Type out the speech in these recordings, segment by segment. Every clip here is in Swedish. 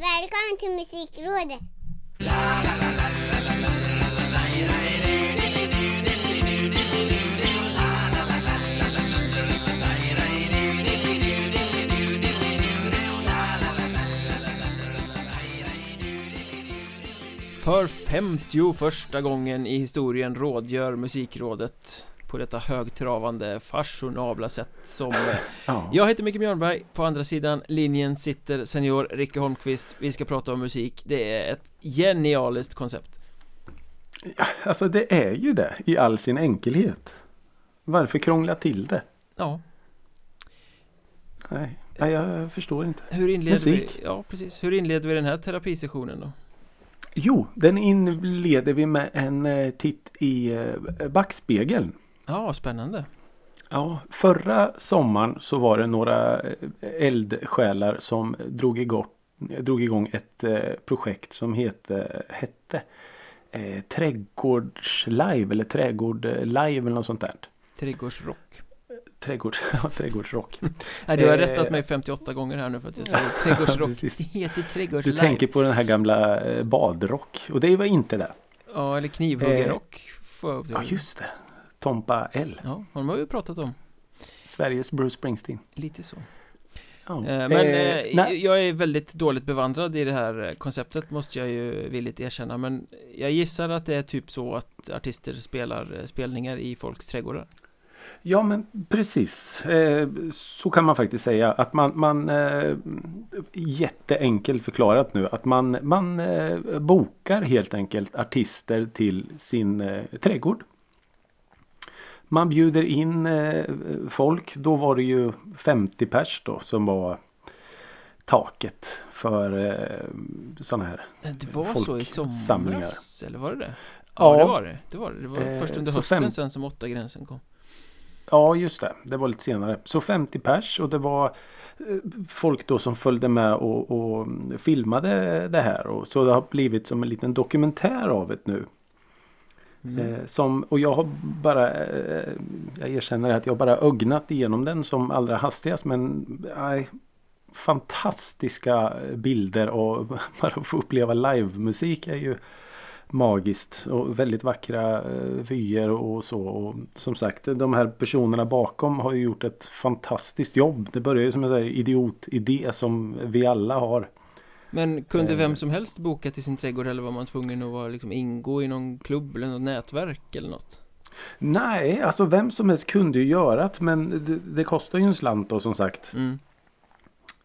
Välkommen till Musikrådet! För 50 första gången i historien rådgör Musikrådet på detta högtravande fashionabla sätt som eh, Ja. Jag heter Micke Björnberg, på andra sidan linjen sitter senior Ricke Holmqvist Vi ska prata om musik, det är ett genialiskt koncept Alltså det är ju det i all sin enkelhet. Varför krångla till det? Ja, Nej, nej jag förstår inte. hur inleder vi, Musik. ja precis, hur inleder vi den här terapisessionen då? Jo, den inleder vi med en eh, titt i eh, backspegeln. Ja, spännande Ja, förra sommaren så var det några eh, eldsjälar som drog igång, drog igång ett eh, projekt som hette, hette eh, Trädgårdslive eller Trädgård eh, live eller något sånt där. Trädgårdsrock Trädgård, ja, trädgårdsrock. Nej, du har Eh, rättat mig 58 gånger här nu för att jag säger trädgårdsrock. Det heter Du trädgårdslive tänker på den här gamla eh, badrock och det var inte det. Ja, eller knivhuggarrock det. Ja just det. Tompa L. Ja, honom har vi pratat om Sveriges Bruce Springsteen. Lite så Ja. Eh, Men Eh, eh, jag är väldigt dåligt bevandrad i det här konceptet måste jag ju villigt erkänna Men jag gissar att det är typ så att artister spelar eh, spelningar i folks trädgårdar Ja men precis. Så kan man faktiskt säga. Att man, man jätteenkelt förklarat nu. Att man, man bokar helt enkelt artister till sin trädgård. Man bjuder in eh, folk. Då var det ju 50 pers då som var taket för eh, sådana här. Det var så i somras, eller var det det? Ja, Ja. det var det, det var det, det var Eh, först under hösten fem- sen som åtta gränsen kom Ja just det, det var lite senare. Så 50 pers och det var eh, folk då som följde med och, och filmade det här. Och så det har blivit som en liten dokumentär av det nu mm. Eh, som, och jag har bara, eh, jag erkänner att jag bara ögnat igenom den som allra hastigast. Men nej, fantastiska bilder och bara få uppleva livemusik är ju magiskt och väldigt vackra eh, vyer och så. Och som sagt, de här personerna bakom har ju gjort ett fantastiskt jobb. Det börjar ju som en idiotidé som vi alla har. Men kunde eh, vem som helst boka till sin trädgård eller var man tvungen att vara, liksom, ingå i någon klubb eller något nätverk eller något? Nej, alltså vem som helst kunde ju göra det men det, det kostar ju en slant då som sagt. Mm.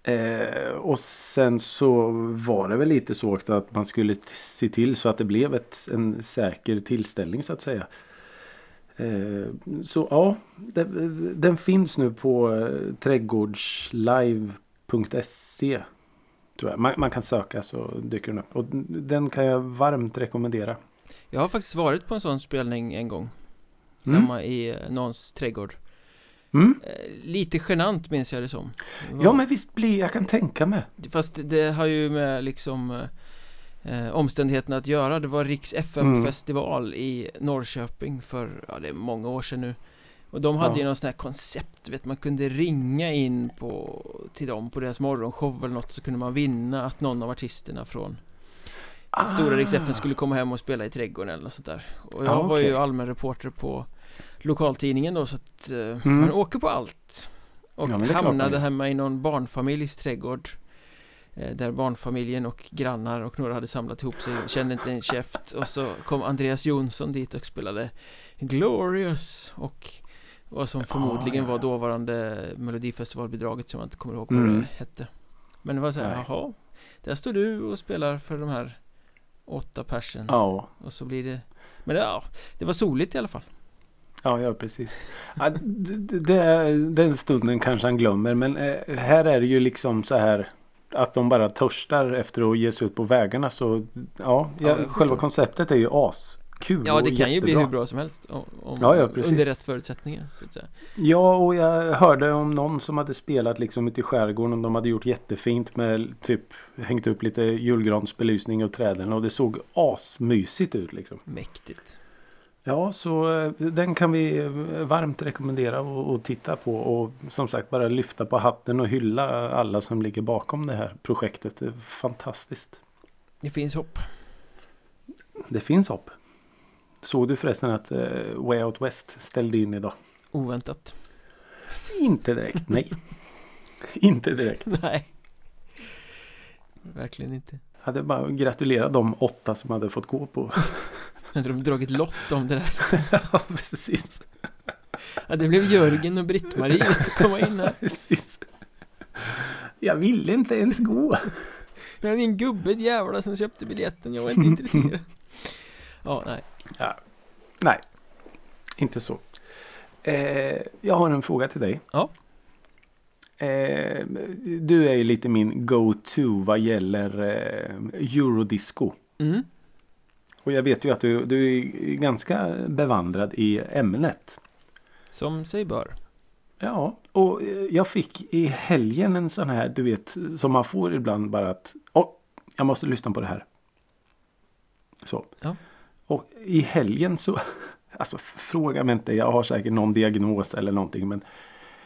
Eh, och sen så var det väl lite så också att man skulle se till så att det blev ett, en säker tillställning så att säga. Eh, så ja, det, den finns nu på eh, trädgårdslive.se. Man, man kan söka så dyker den upp. Och den kan jag varmt rekommendera. Jag har faktiskt varit på en sån spelning en gång Mm. Hemma i eh, någons trädgård Mm. eh, Lite genant minns jag det som Det var- Ja men visst blir jag kan tänka mig. Fast det har ju med liksom eh, omständigheterna att göra Det var Riks FM-festival i Norrköping för, ja det är många år sedan nu Och de hade Ja. ju någon sån här koncept, vet man kunde ringa in på, till dem på deras morgonshow eller något så kunde man vinna att någon av artisterna från Ah. Stora FM skulle komma hem och spela i trädgården eller något sånt där Och jag Ah, var ju allmän reporter på lokaltidningen då så att eh, Mm. man åker på allt Och Ja, hamnade hemma i någon barnfamiljs trädgård eh, Där barnfamiljen och grannar och några hade samlat ihop sig och kände inte en käft Och så kom Andreas Jonsson dit och spelade Glorious och vad som förmodligen Ah, ja, var dåvarande Melodifestivalbidraget som jag inte kommer ihåg vad Mm. det hette. Men det var så här, Nej. jaha Där står du och spelar för de här åtta persen. Ja, och så blir det Men det, ja, det var soligt i alla fall. Ja, ja precis. Ja, d- d- det, den stunden kanske han glömmer men eh, här är det ju liksom så här att de bara törstar efter att ge sig ut på vägarna så ja, Ja, själva konceptet är ju askul Ja det kan ju bli jättebra. hur bra som helst om, om, Ja, ja. Under rätt förutsättningar så att säga Ja och jag hörde om någon som hade spelat liksom ute i skärgården och de hade gjort jättefint med typ hängt upp lite julgransbelysning och träden och det såg asmysigt ut liksom. Mäktigt Ja, så eh, den kan vi eh, varmt rekommendera och, och titta på och som sagt bara lyfta på hatten och hylla alla som ligger bakom det här projektet. Det är fantastiskt. Det finns hopp. Det finns hopp. Såg du förresten att eh, Way Out West ställde in idag? Oväntat. Inte direkt, nej. Inte direkt. Nej. Verkligen inte. Jag hade bara gratulerat de åtta som hade fått gå på. Hade de dragit lott om det där? ja, precis. Ja, det blev Jörgen och Britt-Marie som komma in här. precis. Jag ville inte ens gå. Det var min gubbe jävla som köpte biljetten. Jag var inte intresserad. Ja, nej. Ja. Nej, inte så. Eh, jag har en fråga till dig. Ja. Eh, du är ju lite min go-to vad gäller eh, eurodisco. Mm. Och jag vet ju att du, du är ganska bevandrad i ämnet. Som sig bör. Ja, och eh, jag fick i helgen en sån här, du vet, som man får ibland bara att, åh, jag måste lyssna på det här. Så. Ja. Och i helgen så, alltså fråga mig inte, jag har säkert någon diagnos eller någonting, men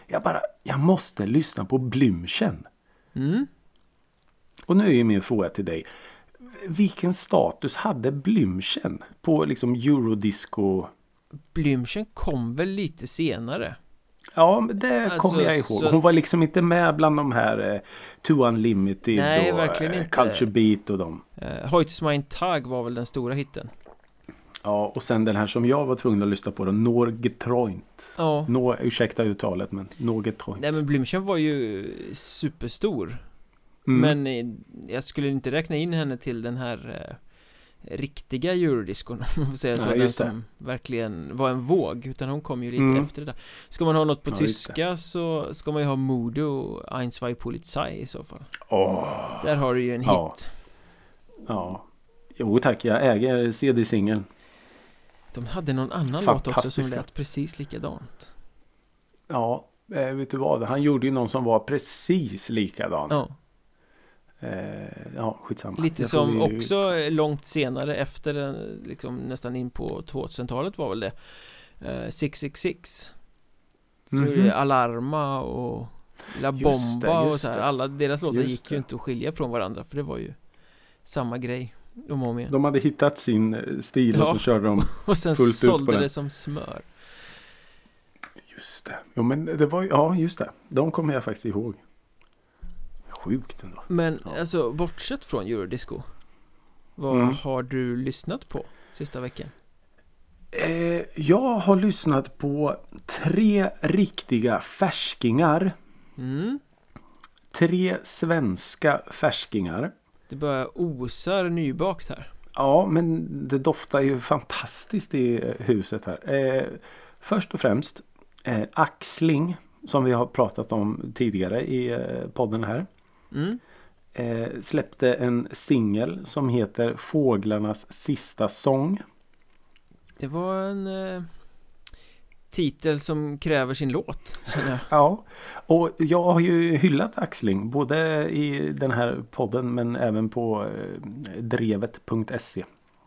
jag bara, jag måste lyssna på Blümchen. Mm. Och nu är ju min fråga till dig. Vilken status hade Blümchen på liksom eurodisco? Blümchen kom väl lite senare. Ja, men det Alltså, kommer jag ihåg. så- Hon var liksom inte med bland de här eh, Too Unlimited Nej, och eh. Culture Beat och dem. Eh, Heute mein Tag var väl den stora hitten. Ja, och sen den här som jag var tvungen att lyssna på då, Norgetroint. Ja. Nå, ursäkta uttalet, men Norgetroint. Nej men Blümchen var ju superstor. Mm. Men eh, jag skulle inte räkna in henne till den här eh, riktiga eurodiscon om man får säga så. Nej, den det. som verkligen var en våg. Utan hon kom ju lite Mm. efter det där. Ska man ha något på Ja, tyska så ska man ju ha Modo och Ein, zwei Polizei i så fall. Åh, Där har du ju en Ja. hit. ja. Jo tack, jag äger CD-singeln. De hade någon annan låt också som lät precis likadant. Ja, eh, vet du vad? Han gjorde ju någon som var precis likadan. Ja. Eh, ja, skitsamma. Lite Jag som vi- också eh, långt senare efter liksom nästan in på 2000-talet var väl det eh, 666 Så är det Alarma och La Just Bomba det, och just så här. det. Alla deras låtar Just gick det. ju inte att skilja från varandra för det var ju samma grej om och om igen De hade hittat sin eh, stil och Ja. så körde de. Och sen fullt ut på sålde den. det som smör Just det. Jo men det var ja just det. De kommer jag faktiskt ihåg. Sjukt ändå. Men Ja. alltså bortsett från Eurodisco Vad Mm. har du lyssnat på sista veckan? Eh, jag har lyssnat på tre riktiga färskingar. Mm Tre svenska färskingar. Det börjar osar nybakt här Ja, men det doftar ju fantastiskt i huset här. Eh, först och främst eh, Axling som vi har pratat om tidigare i eh, podden här. Mm Eh, släppte en singel som heter Fåglarnas sista sång. Det var en eh, titel som kräver sin låt. Ja, och jag har ju hyllat Axling både i den här podden men även på eh, drevet.se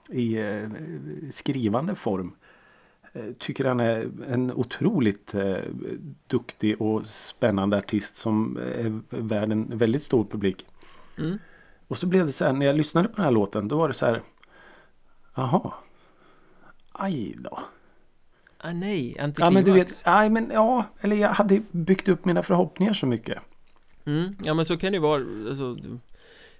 i eh, skrivande form. Eh, tycker han är en otroligt duktig och spännande artist som är värd en väldigt stor publik. Mm. Och så blev det så här när jag lyssnade på den här låten då var det så här. Jaha. Aj då. Ah nej, Ja antiklimax. men du vet, nej men ja, eller jag hade byggt upp mina förhoppningar så mycket. Mm, ja men så kan det ju vara, alltså,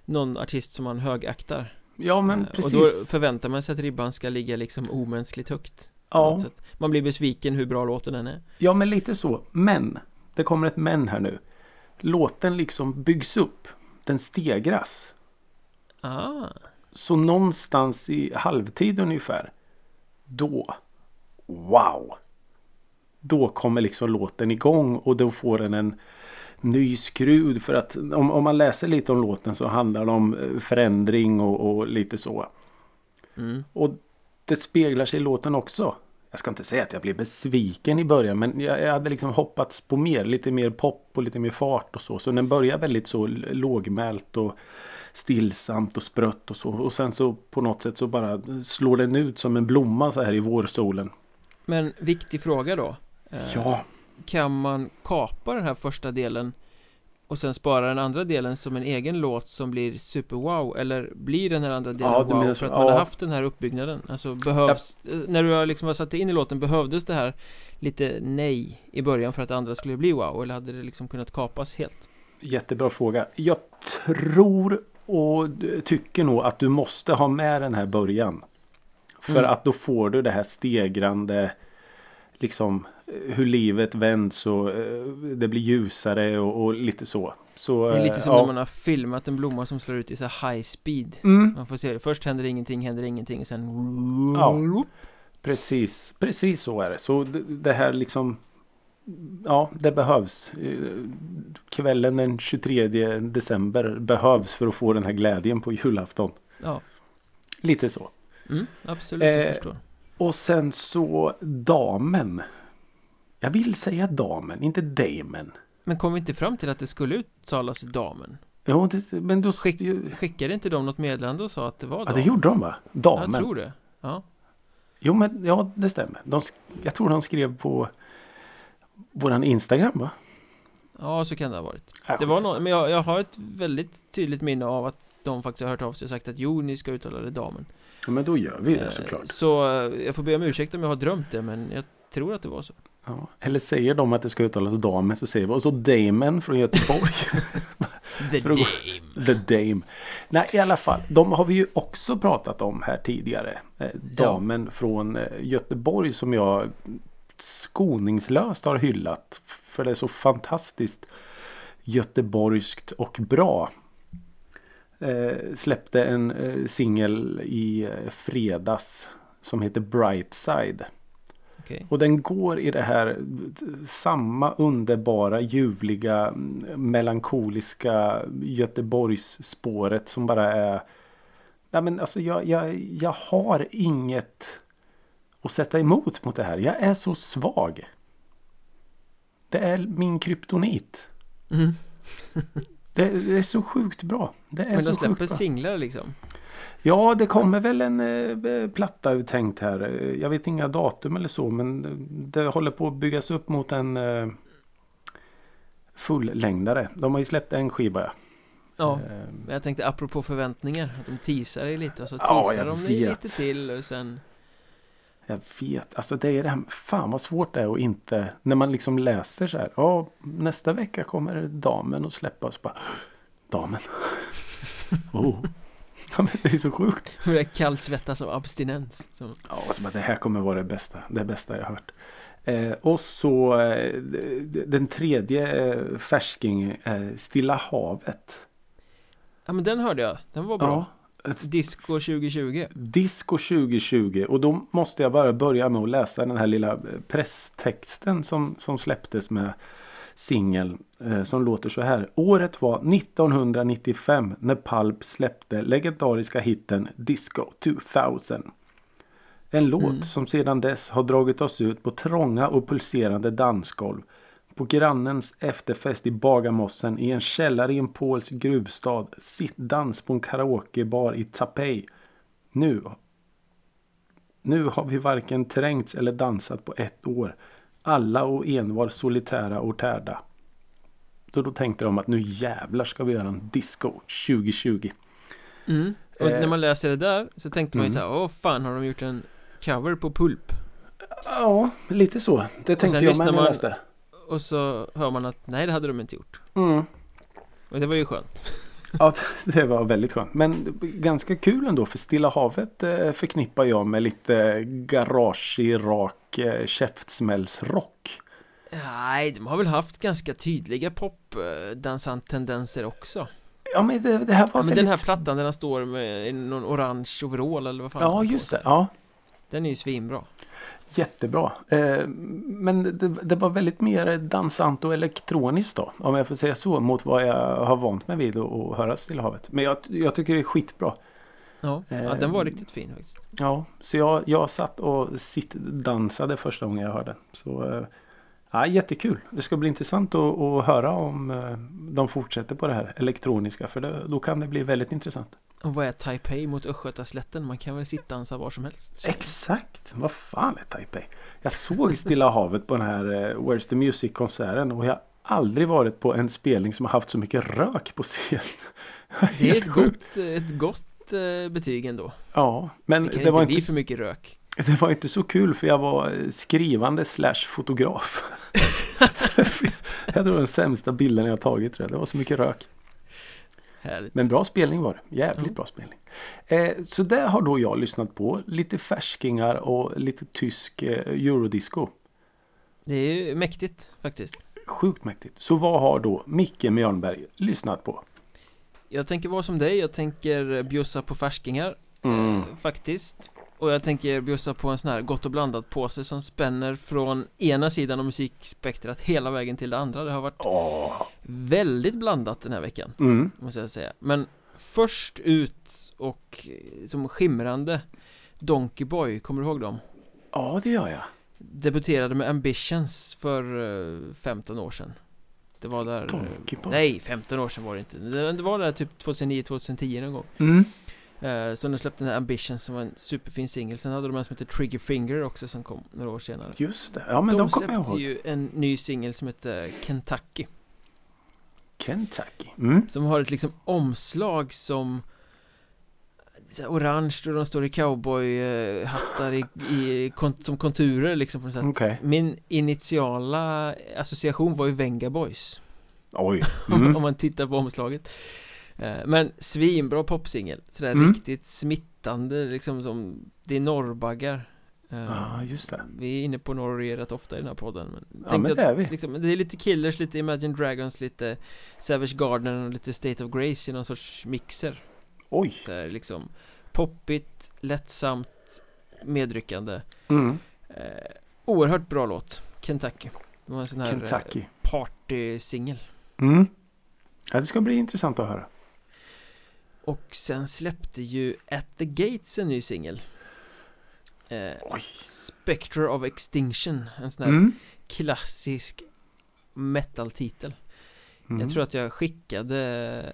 någon artist som man högaktar. Ja men Eh, precis. Och då förväntar man sig att ribban ska ligga liksom omänskligt högt. ja. Man blir besviken hur bra låten än är. ja men lite så. Men. Det kommer ett men här nu. Låten liksom byggs upp. Den stegras. Ah, Så någonstans i halvtid ungefär. Då. Wow. Då kommer liksom låten igång och då får den en ny skrud. För att om, om man läser lite om låten så handlar det om eh, förändring och, och lite så. mm. Och det speglar sig i låten också. jag ska inte säga att jag blev besviken i början men jag, jag hade liksom hoppats på mer, lite mer pop och lite mer fart och så. Så den börjar väldigt så lågmält och stillsamt och sprött och så. Och sen så på något sätt så bara slår den ut som en blomma så här i vårsolen. Men viktig fråga då Eh, Ja, Kan man kapa den här första delen och sen spara den andra delen som en egen låt som blir super wow eller blir den här andra delen Ja, wow för att man har ja. haft den här uppbyggnaden? Alltså behövs, eh, när du har liksom har satt dig in i låten, behövdes det här lite nej i början för att andra skulle bli wow eller hade det liksom kunnat kapas helt? jättebra fråga. Jag tror och tycker nog att du måste ha med den här början. För Mm. att då får du det här stegrande liksom eh, hur livet vänds och eh, det blir ljusare och, och lite så. så Det är lite eh, som ja. när man har filmat en blomma som slår ut i så här high speed Mm, Man får se först händer ingenting, händer ingenting, sen Ja. precis, precis så är det. Så det, det här liksom Ja, det behövs. Eh, Kvällen den 23 december behövs för att få den här glädjen på julafton. Ja, Lite så. Mm, absolut, jag Eh, förstår Och sen så damen. Jag vill säga damen, inte damen. Men kom vi inte fram till att det skulle uttalas damen? Jo, det, men då... Skick- Skickade inte de något meddelande och sa att det var Ja, damen? det gjorde de va? Damen. Jag tror det Ja, Jo, men ja, det stämmer. De, jag tror de skrev på våran Instagram va? ja så kan det ha varit Ja, Det var någon, men jag, jag har ett väldigt tydligt minne av att de faktiskt har hört av sig och sagt att jo, ni ska uttala det damen Ja, men då gör vi det Eh, såklart. Så eh, jag får be om ursäkt om jag har drömt det, men jag tror att det var så Ja. Eller säger de att det ska uttalas damen så säger vi och så Damen från Göteborg. The Dame The Dame. Nej i alla fall. De har vi ju också pratat om här tidigare. Eh, damen från eh, Göteborg som jag skoningslöst har hyllat. För det är så fantastiskt göteborgskt och bra. Eh, släppte en eh, singel i eh, fredags som heter Brightside. Okej, Och den går i det här samma underbara ljuvliga mm, melankoliska Göteborgsspåret som bara är Nej men alltså jag, jag, jag har inget att sätta emot mot det här. Jag är så svag. Det är min kryptonit. mm. Det, det är så sjukt bra. Det är Men de släpper singlar liksom Ja, det kommer väl en eh, platta uttänkt här. Eh, Jag vet inga datum eller så men det håller på att byggas upp mot en eh, fullängdare. De har ju släppt en skiva. ja. Ja, Eh, jag tänkte apropå förväntningar Att de teasar dig lite och så Ja, teasar jag de dig lite till och sen Jag vet, alltså det är det här, fan vad svårt det är att inte, när man liksom läser så här, ja nästa vecka kommer damen att släppas bara, damen. oh. ja, men det är så sjukt. börjar kallsvettas av abstinens så. Ja, alltså, men det här kommer vara det bästa, det bästa jag hört. Eh, och så eh, den tredje eh, färsking, eh, Stilla havet. Ja men den hörde jag, den var bra Ja, Disco 2020 Disco 2020 och då måste jag bara börja med att läsa den här lilla eh, presstexten som, som släpptes med singeln eh, som låter så här. Året var 1995 när Pulp släppte legendariska hitten Disco 2000. En låt Mm. som sedan dess har dragit oss ut på trånga och pulserande dansgolv. På grannens efterfest i Bagarmossen i en källare i en polsk gruvstad. Sittdans på en karaokebar i Taipei. Nu. Nu har vi varken trängts eller dansat på ett år. Alla och envar solitära och tärda. Så då tänkte de att nu jävlar ska vi göra en disco 2020. mm. Och Eh. när man läser det där så tänkte man ju Mm. såhär, åh fan har de gjort en cover på Pulp? Ja, lite så. Det tänkte jag med när jag man- läste. Och så hör man att nej det hade de inte gjort Mm. Och det var ju skönt Ja, det var väldigt skönt. Men ganska kul ändå för Stilla havet eh, förknippar jag med lite garagig, rak eh, käftsmällsrock. Nej, de har väl haft ganska tydliga popdansant-tendenser också Ja men det, det här var ja, Men väldigt... den här plattan där han står med någon orange overall eller vad fan Ja just det. Ja, Den är ju svinbra jättebra. Eh, men det, det var väldigt mer dansant och elektroniskt då. Om jag får säga så. Mot vad jag har vant mig vid att höra Stilla havet. Men jag, jag tycker det är skitbra. Ja, ja den var riktigt fin faktiskt. Ja, så jag, jag satt och sittdansade första gången jag hörde den. Så eh, ja, jättekul. Det ska bli intressant att, att höra om eh, de fortsätter på det här elektroniska. För det, då kan det bli väldigt intressant. Och vad är Taipei mot Östgötaslätten? Man kan väl sittdansa var som helst? Exakt! Vad fan är Taipei? Jag såg Stilla havet på den här uh, Where's the Music-konserten och jag har aldrig varit på en spelning som har haft så mycket rök på scen. Det är ett gott, ett gott uh, betyg ändå. Ja, men det kan det inte var bli inte för mycket rök. Det var inte så kul för jag var skrivande slash fotograf. jag tror den sämsta bilden jag tagit tror jag. Det var så mycket rök. Härligt. Men bra spelning var det. Jävligt Ja. bra spelning. Eh, så där har då jag lyssnat på. Lite färskingar och lite tysk eh, eurodisco. Det är ju mäktigt faktiskt. Sjukt mäktigt. Så vad har då Micke Mjörnberg lyssnat på? Jag tänker vara som dig, jag tänker bjussa på färskingar Mm. eh, Faktiskt Och jag tänker bjussa på en sån här gott och blandat påse som spänner från ena sidan av musikspektrat hela vägen till det andra Det har varit Åh. väldigt blandat den här veckan Mm. Måste jag säga Men först ut och eh, som skimrande Donkey Boy, kommer du ihåg dem? Ja, det gör jag. Debuterade med Ambitions för eh, 15 år sedan Det var där eh. Nej, 15 år sedan var det inte det var där typ 2009-2010 någon gång Mm. Eh, Så de släppte den här Ambitions som var en superfin singel Sen hade de en som heter Trigger Finger också som kom några år senare Just det. Ja, men de, De kommer jag släppte ihåg. ju en ny singel som heter Kentucky Kentucky. Mm. Som har ett liksom omslag som Orange och de står i cowboyhattar i, i, kont- som konturer liksom på något sätt Okej. Min initiala association var ju Venga Boys Oj. om Mm. man tittar på omslaget Men svinbra popsingel Sådär Mm. riktigt smittande liksom som Det är norrbaggar Eh, Ja, just det. Vi är inne på Norge rätt ofta i den här podden men Ja, men det är vi. att, liksom, Det är lite Killers, lite Imagine Dragons, lite Savage Garden och lite State of Grace i någon sorts mixer Oj. så här, liksom Poppigt, lättsamt, medryckande Mm. eh, Oerhört bra låt Kentucky Det var en sån här Kentucky. eh, partysingel Mm. Ja, det ska bli intressant att höra. Och sen släppte ju At the Gates en ny singel eh. Spectre of Extinction En sån här Mm. klassisk metal-titel Mm. Jag tror att jag skickade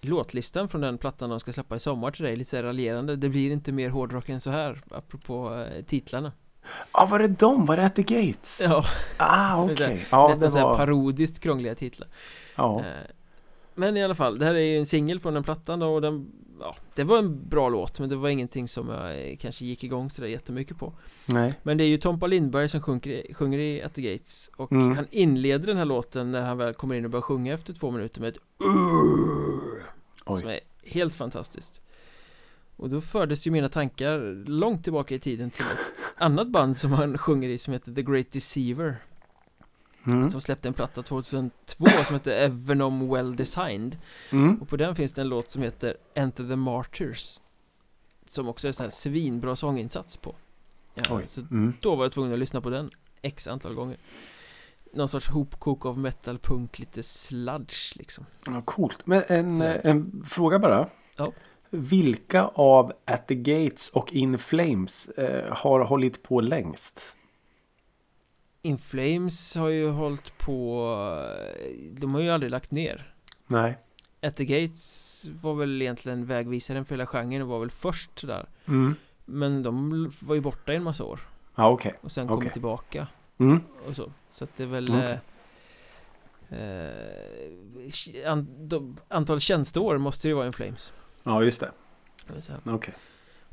låtlistan från den plattan de ska släppa i sommar till dig lite så här raljerande Det blir inte mer hårdrock än så här apropå eh, titlarna Ja, var det de? Var det At the Gates? Ja, Ah, okej. där- Ja, nästan det så här var... parodiskt krångliga titlar Ja. Eh, Men i alla fall, det här är ju en singel från den plattan då och den Ja, det var en bra låt men det var ingenting som jag eh, kanske gick igång sådär jättemycket på Nej. Men det är ju Tompa Lindberg som sjunger, sjunger i At the Gates Och Mm. han inleder den här låten när han väl kommer in och börjar sjunga efter två minuter med ett Oj. Som är helt fantastiskt Och då fördes ju mina tankar långt tillbaka i tiden till ett annat band som han sjunger i som heter The Great Deceiver Mm. Som släppte en platta 2002 som heter Evenom Well Designed Mm. Och på den finns det en låt som heter Enter the Martyrs Som också är en sån här svinbra sånginsats på ja, Oj. Så Mm. då var jag tvungen att lyssna på den X antal gånger Någon sorts hopkok av metal, punk, lite sludge liksom Ja, coolt. Men en, eh, en fråga bara. Ja. Vilka av At the Gates och In Flames eh, har hållit på längst? In Flames har ju hållit på De har ju aldrig lagt ner Nej. At the Gates var väl egentligen vägvisaren för hela genren och var väl först sådär Mm. Men de var ju borta i en massa år Ja, okej. och sen kom Okej. tillbaka Mm. och så Så att det är väl Okej. eh, eh, an, de, Antal tjänsteår måste ju vara In Flames Ja, just det. Okej.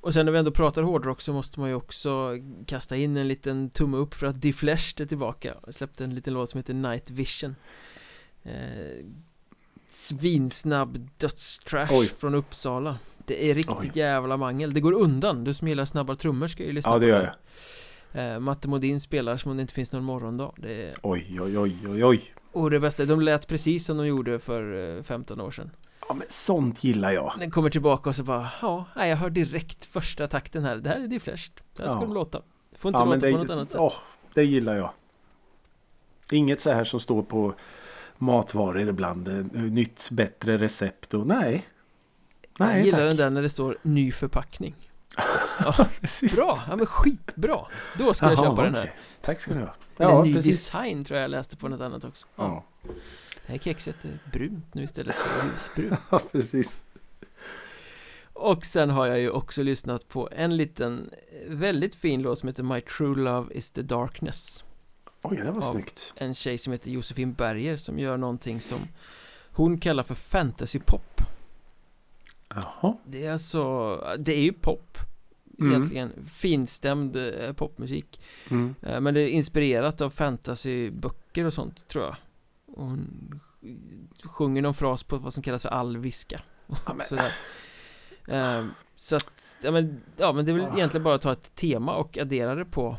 Och sen när vi ändå pratar hårdrock så måste man ju också kasta in en liten tumme upp för att Defleshed är tillbaka. Och släppte en liten låt som heter Night Vision. Eh, Svinsnabb dödstrash från Uppsala. Det är riktigt Oj. jävla mangel, det går undan, du som gillar snabba trummor ska ju lyssna Ja, på det gör jag. eh, Matte Modin spelar som om det inte finns någon morgondag. Det är... Oj, oj, oj, oj, oj. Och det bästa, de lät precis som de gjorde för eh, 15 år sedan Ja, men sånt gillar jag. Den kommer tillbaka och så bara, ja, jag hör direkt första takten här, det här är Defleshed Så här ska Ja. de låta Får inte Ja, låta det, på något annat sätt åh, det gillar jag. Inget så här som står på matvaror ibland. eh, Nytt, bättre recept och nej. Nej, Jag gillar tack. den där när det står ny förpackning ja. Bra, ja men skitbra Då ska jag Jaha, köpa den här. Tack ska du ha. Eller ny precis. design tror jag jag läste på något annat också ja. Ja, Det här kexet är brunt nu istället för ljusbrunt ja, precis. Och sen har jag ju också lyssnat på en liten väldigt fin låt som heter My True Love Is The Darkness Oj, det var snyggt. En tjej som heter Josefin Berger som gör någonting som hon kallar för fantasypop Jaha. Det är alltså, det är ju pop Mm. Egentligen finstämd eh, popmusik Mm. Eh, Men det är inspirerat av fantasyböcker och sånt tror jag och Hon sjunger någon fras på vad som kallas för alviska Ja, men- Sådär. Eh, Så att, ja men, ja men det är väl Ah. egentligen bara att ta ett tema och addera det på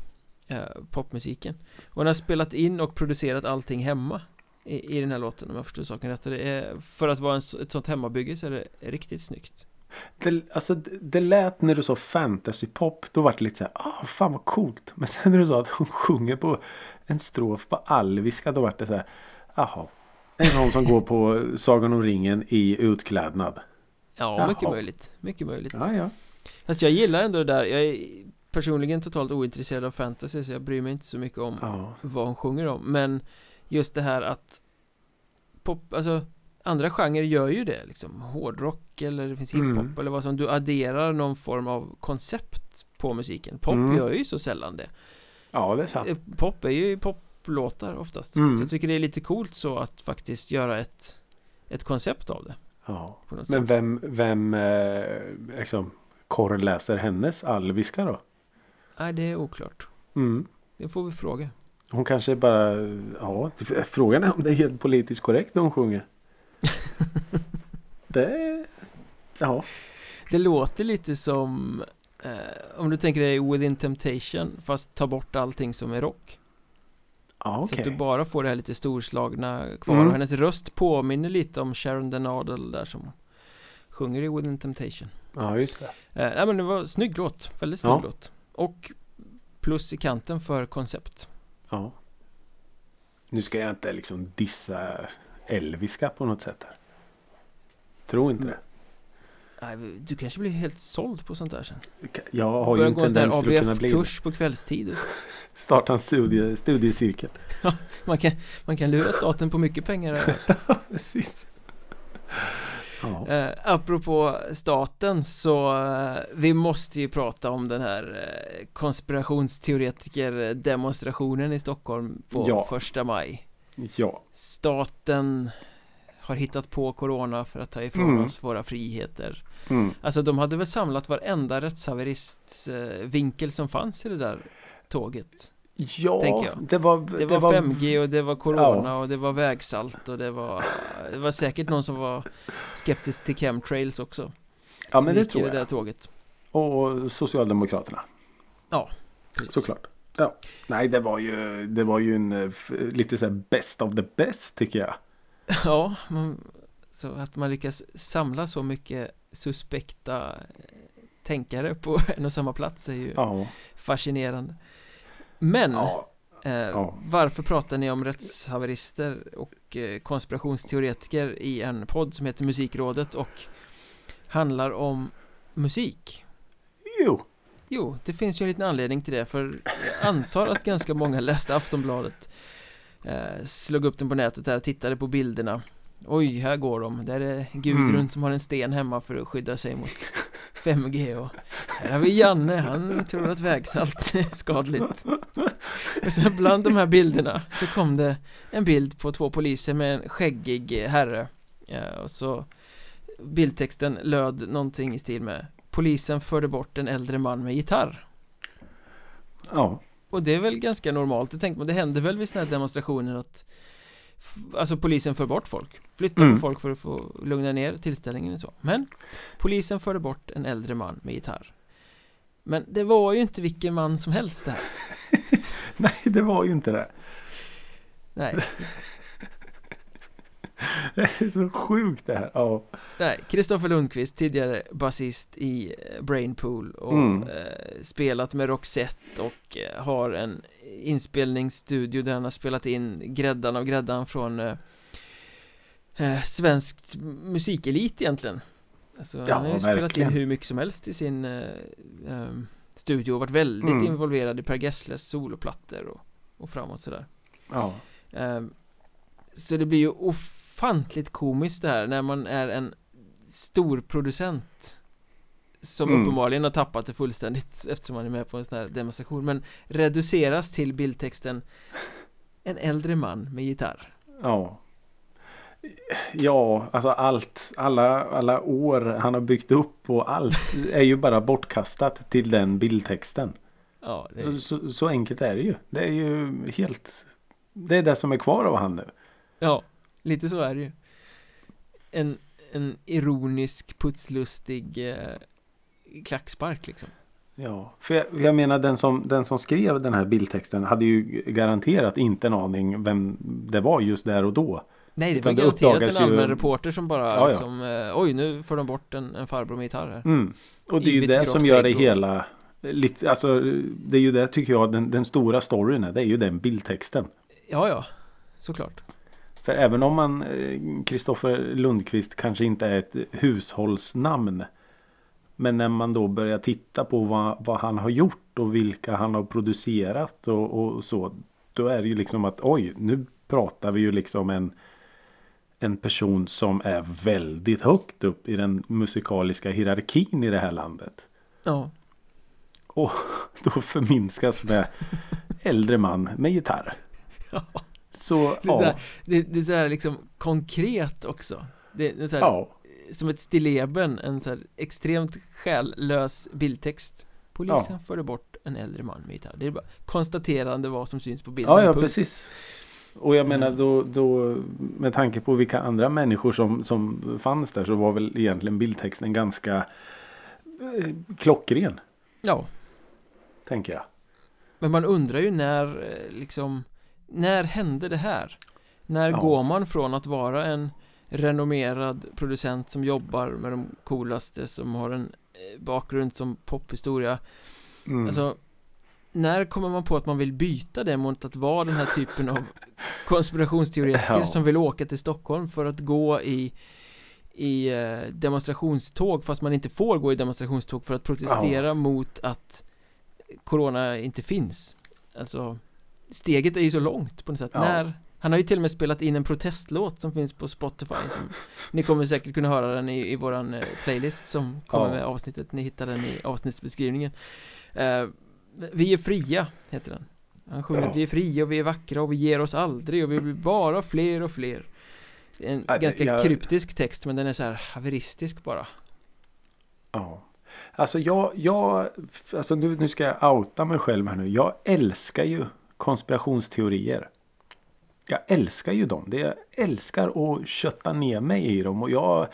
eh, popmusiken Och hon har spelat in och producerat allting hemma i, i den här låten om jag förstår saken rätt det är, För att vara en, ett sånt hemmabygge så är det riktigt snyggt Det, alltså, det, det lät när du sa fantasypop. Då var det lite så här. Ah, fan vad coolt. Men sen när du sa att hon sjunger på en strof på alviska. Då var det så här. Jaha. En någon som går på Sagan om ringen i utklädnad. Ja, Jaha. mycket möjligt, mycket möjligt Ja, ja. Fast jag gillar ändå det där, jag är personligen totalt ointresserad av fantasy så jag bryr mig inte så mycket om ja. vad hon sjunger om Men just det här att pop, alltså andra genrer gör ju det liksom Hårdrock eller det finns hiphop Mm. eller vad som Du adderar någon form av koncept på musiken Pop Mm. gör ju så sällan det Ja, det är sant. Eh, Pop är ju poplåtar oftast Mm. Så jag tycker det är lite coolt så att faktiskt göra ett Ett koncept av det Ja. Men sätt. vem, vem eh, liksom korrläser hennes alviska då? Nej det är oklart Mm. Det får vi fråga Hon kanske bara, ja, frågan är om det är helt politiskt korrekt när hon sjunger. det, ja. Det låter lite som eh, Om du tänker dig Within Temptation Fast ta bort allting som är rock Ja, Så okej. att du bara får det här lite storslagna kvar Mm. Och hennes röst påminner lite om Sharon Denadel där som Sjunger i Within Temptation Ja, just det. eh, Nej men det var snygg låt, väldigt snygg Ja. låt Och plus i kanten för koncept Ja. Nu ska jag inte liksom dissa Elviska på något sätt här. Tror inte Mm. det. Du kanske blir helt såld på sånt där sen Jag har ju en tendens till att kunna bli. ABF-kurs på kvällstid. Starta en studie, studiecirkel. man kan, man kan lura staten på mycket pengar. Precis. Ja. Eh, apropå staten så eh, vi måste ju prata om den här eh, konspirationsteoretiker-demonstrationen i Stockholm på Ja. första maj. ja. Staten har hittat på corona för att ta ifrån Mm. oss våra friheter. Mm. Alltså de hade väl samlat varenda rättshaverists vinkel som fanns i det där tåget. Ja, Tänker jag. det var... Det var 5G och det var corona Ja. och det var vägsalt och det var Det var säkert någon som var skeptisk till chemtrails också Ja, men det tror det där jag. tåget Och Socialdemokraterna. Precis. Såklart. Ja. Nej, det var ju, det var ju en eh, lite så här best of the best tycker jag. Ja, man, så att man lyckas samla så mycket suspekta eh, tänkare på en och samma plats är ju Ja. fascinerande Men ja. eh, Ja. varför pratar ni om rättshaverister och eh, konspirationsteoretiker i en podd som heter Musikrådet och handlar om musik? Jo. Jo, det finns ju en liten anledning till det för jag antar att ganska många läste Aftonbladet eh, Slog upp den på nätet och tittade på bilderna Oj, här går de. Där är Gudrun Mm. som har en sten hemma för att skydda sig mot 5G och här har vi Janne, han tror att vägsalt är skadligt. Och sen bland de här bilderna så kom det en bild på två poliser med en skäggig herre och så bildtexten löd någonting i stil med Polisen förde bort en äldre man med gitarr Ja. och det är väl ganska normalt, det tänker man, det händer väl vid sådana här demonstrationer att Alltså polisen för bort folk. Flyttar Mm. på folk för att få lugna ner tillställningen och så. Men Polisen förde bort en äldre man med gitarr. Men det var ju inte vilken man som helst det här Nej, det var ju inte det. Nej, Det är så sjukt det här. Ja. Kristoffer Lundqvist, tidigare basist i eh, Brainpool och Mm. eh, spelat med Roxette och eh, har en inspelningsstudio där han har spelat in gräddan av gräddan från eh, eh, svenskt musikelit egentligen Alltså, Ja, han har ju spelat in hur mycket som helst i sin eh, ehm, studio och varit väldigt Mm. involverad i Per Gessles soloplattor och, och framåt sådär Ja. Ehm, Så det blir ju ofantligt komiskt det här när man är en stor producent Som Mm. uppenbarligen har tappat det fullständigt eftersom man är med på en sån här demonstration men reduceras till bildtexten En äldre man med gitarr Ja. Ja, alltså allt, alla, alla år han har byggt upp och allt är ju bara bortkastat till den bildtexten. Ja, det Så, så, så enkelt är det ju. Det är ju helt Det är det som är kvar av han nu. Ja, lite så är det ju En, en ironisk, putslustig eh, klackspark liksom Ja, för jag, jag menar den som, den som skrev den här bildtexten hade ju garanterat inte en aning vem det var just där och då. Nej, det var garanterat en uppdagas ju- allmän reporter som bara Ja, ja. liksom eh, Oj, nu får de bort en, en farbror med gitarr här Mm. Och det är ju det som gör det hela lite, alltså det är ju det tycker jag den, den stora storyn är. Det är ju den bildtexten. Ja, ja, såklart För även om man eh, Kristoffer Lundqvist kanske inte är ett hushållsnamn. Men när man då börjar titta på vad, vad han har gjort och vilka han har producerat och, och så. Då är det ju liksom att oj, nu pratar vi ju liksom en en person som är väldigt högt upp i den musikaliska hierarkin i det här landet. Ja, Och då förminskas med äldre man med gitarr. Ja. Så det är, så här, det, det är så här liksom konkret också Det är så här, ja, som ett stilleben, en så här extremt själlös bildtext Polisen Ja. förde bort en äldre man med gitarr Det är bara konstaterande vad som syns på bilden ja, ja punkt. precis. Och jag menar Mm. då, då med tanke på vilka andra människor som, som fanns där så var väl egentligen bildtexten ganska eh, klockren. Ja, Tänker jag. men man undrar ju när eh, liksom När hände det här? När Ja. går man från att vara en renommerad producent som jobbar med de coolaste som har en eh, bakgrund som pophistoria Mm. Alltså När kommer man på att man vill byta det mot att vara den här typen av konspirationsteoretiker Ja. som vill åka till Stockholm för att gå i i eh, demonstrationståg fast man inte får gå i demonstrationståg för att protestera mot att Corona inte finns Alltså Steget är ju så långt på något sätt Ja. När Han har ju till och med spelat in en protestlåt som finns på Spotify som, Ni kommer säkert kunna höra den i, i våran eh, playlist som kommer Ja. med avsnittet Ni hittar den i avsnittsbeskrivningen eh, Vi är fria heter den Han sjunger Ja. att vi är fria och vi är vackra och vi ger oss aldrig och vi blir bara fler och fler En Ja, ganska jag- kryptisk text men den är så här haveristisk bara Ja. Alltså jag, jag alltså nu, nu ska jag outa mig själv här nu. Jag älskar ju konspirationsteorier. Jag älskar ju dem. Det jag älskar att kötta ner mig i dem. Och jag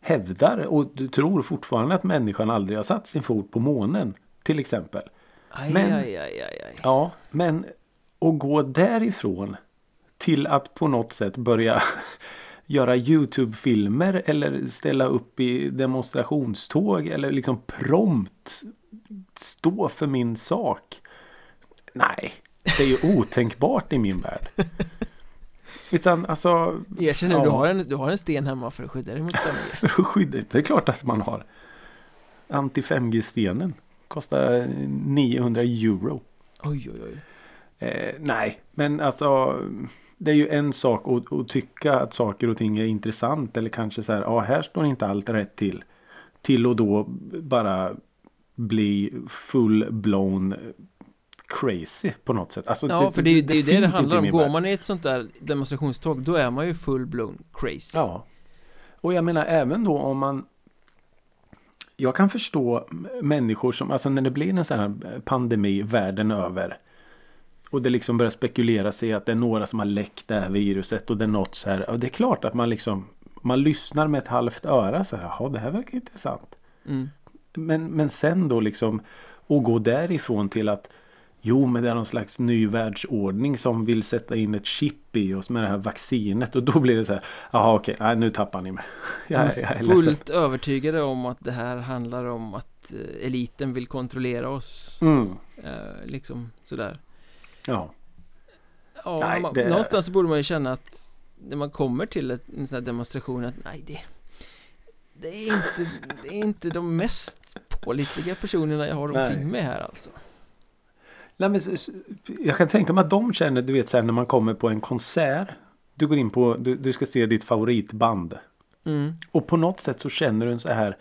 hävdar och tror fortfarande att människan aldrig har satt sin fot på månen. Till exempel. Aj, Men- aj, aj. Ja, men att gå därifrån till att på något sätt börja göra Youtube-filmer eller ställa upp i demonstrationståg eller liksom prompt stå för min sak. Nej, det är ju otänkbart i min värld. Utan alltså Erkänn Ja. du, har en, du har en sten hemma för att skydda dig mot familjer för att skydda, det är klart att man har. Anti-5G-stenen kostar 900 euro. Oj, oj, oj Eh, nej, men alltså det är ju en sak att, att tycka att saker och ting är intressant eller kanske så här, ja här står inte allt rätt till. Till och då bara bli full-blown crazy på något sätt. Alltså, Ja, för det är ju det, är ju det, det handlar om Går man i ett sånt där demonstrationståg Då är man ju full-blown crazy Ja. Och jag menar även då om man Jag kan förstå människor som, alltså när det blir en sån här pandemi världen över. Och det liksom börjar spekulera sig att det är några som har läckt det här viruset och det är något så här. Och det är klart att man liksom Man lyssnar med ett halvt öra så här. Jaha, det här verkar intressant. mm. Men, men sen då liksom och gå därifrån till att Jo men det är någon slags ny världsordning som vill sätta in ett chip i oss med det här vaccinet och då blir det så här Jaha okej, nej, nu tappar ni mig. Jag, jag, är ledsen. Fullt övertygade om att det här handlar om att eh, eliten vill kontrollera oss Mm, eh, Liksom sådär ja. Ja, Nej, man, det- någonstans borde man ju känna att När man kommer till ett, en sån här demonstration att nej det det är inte, det är inte de mest pålitliga personerna jag har omkring Nej. mig här alltså. Nej, jag kan tänka mig att de känner, du vet sen när man kommer på en konsert. Du går in på, du, du ska se ditt favoritband. Mm. Och på något sätt så känner du en så här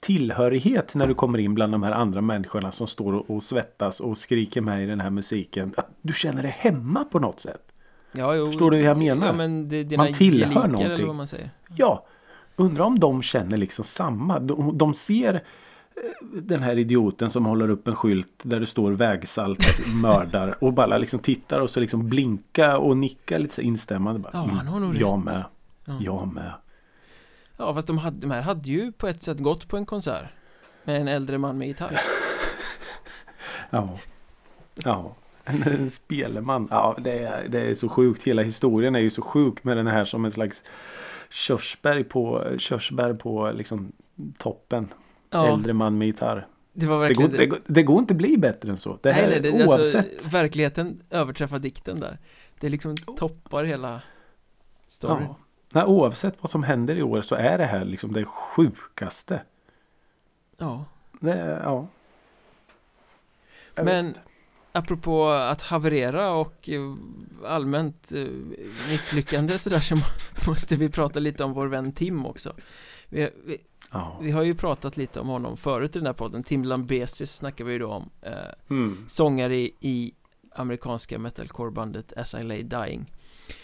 tillhörighet när du kommer in bland de här andra människorna som står och, och svettas och skriker med i den här musiken. Att du känner dig hemma på något sätt. Ja, jo, Förstår du hur jag menar? Ja, men det Man tillhör gelikar eller någonting. vad man säger. Ja, undrar om de känner liksom samma. De, de ser den här idioten som håller upp en skylt där det står vägsalt mördar och bara liksom tittar och så liksom blinka och nicka lite instämmande. Bara, Ja, han har nog jag rätt." med. Ja. Jag med. Ja, fast de, hade, de här hade ju på ett sätt gått på en konsert med en äldre man med gitarr. Ja. Ja. En, en speleman. Ja, det är, det är så sjukt. Hela historien är ju så sjuk med den här som en slags körsbär på, körsbär på liksom toppen. Ja, Äldre man med gitarr. det var Det går, verkligen det, går, det går inte bli bättre än så. Det här nej, nej, det, alltså, oavsett. verkligheten överträffar dikten där. Det liksom toppar hela storyn. Ja. Nej, oavsett vad som händer i år så är det här liksom det sjukaste. Ja. Det, ja. Jag Men vet. apropå att haverera och eh, allmänt eh, misslyckande sådär så må- måste vi prata lite om vår vän Tim också. Vi, vi, Ja. vi har ju pratat lite om honom förut i den här podden. Tim Lambesis snackar vi ju då om. Eh, Mm. sångare i, i amerikanska metalcore-bandet As I Lay Dying.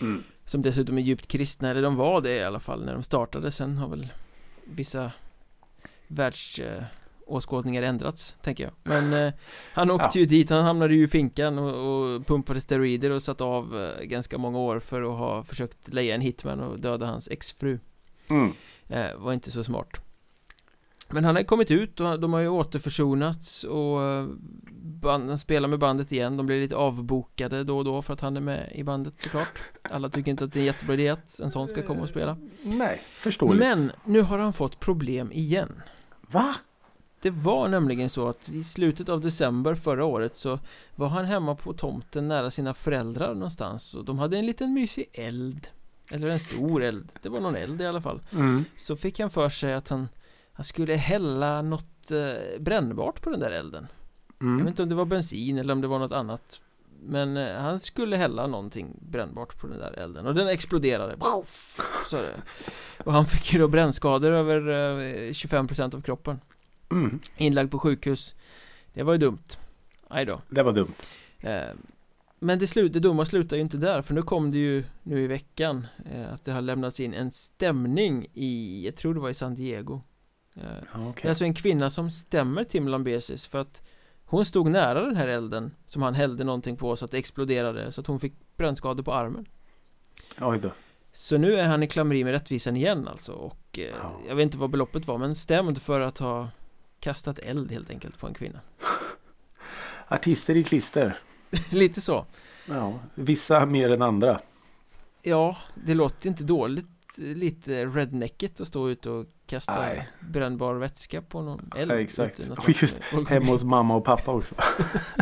Mm. Som dessutom är djupt kristna, eller de var det i alla fall när de startade. Sen har väl vissa världsåskådningar ändrats, tänker jag. Men eh, han åkte Ja. ju dit, han hamnade ju i finkan och, och pumpade steroider och satt av eh, ganska många år för att ha försökt leja en hitman och döda hans exfru. Mm. Eh, var inte så smart. Men han har kommit ut och de har ju återförsonats och eh, band, han spelar med bandet igen. De blir lite avbokade då och då för att han är med i bandet såklart. Alla tycker inte att det är en jättebra idé att en sån ska komma och spela. Nej, förståeligt. Men nu har han fått problem igen. Va? Det var nämligen så att i slutet av december förra året så var han hemma på tomten nära sina föräldrar någonstans och de hade en liten mysig eld. Eller en stor eld. Det var någon eld i alla fall. Mm. Så fick han för sig att han, han skulle hälla något eh, brännbart på den där elden. Jag vet Mm. inte om det var bensin eller om det var något annat. Men eh, han skulle hälla någonting brännbart på den där elden och den exploderade. Så det. Och han fick ju då brännskador över eh, 25% av kroppen. Mm. Inlagd på sjukhus. Det var ju dumt. Aj då. Det var dumt. Eh, Men det, slut, det dumma slutar ju inte där för nu kom det ju nu i veckan eh, att det har lämnats in en stämning i, jag tror det var i San Diego. Eh, Ja, Det är alltså en kvinna som stämmer Tim Lambesis för att hon stod nära den här elden som han hällde någonting på så att det exploderade så att hon fick brännskador på armen. Oj då. Så nu är han i klammeri med rättvisan igen alltså och eh, Ja. jag vet inte vad beloppet var men stämd för att ha kastat eld helt enkelt på en kvinna. Artister i klister. Lite så. Ja, vissa mer än andra. Ja, det låter inte dåligt lite redneckigt att stå ute och kasta Nej. brännbar vätska på någon eld Ja, exakt. ute Och just Hemma hos mamma och pappa också.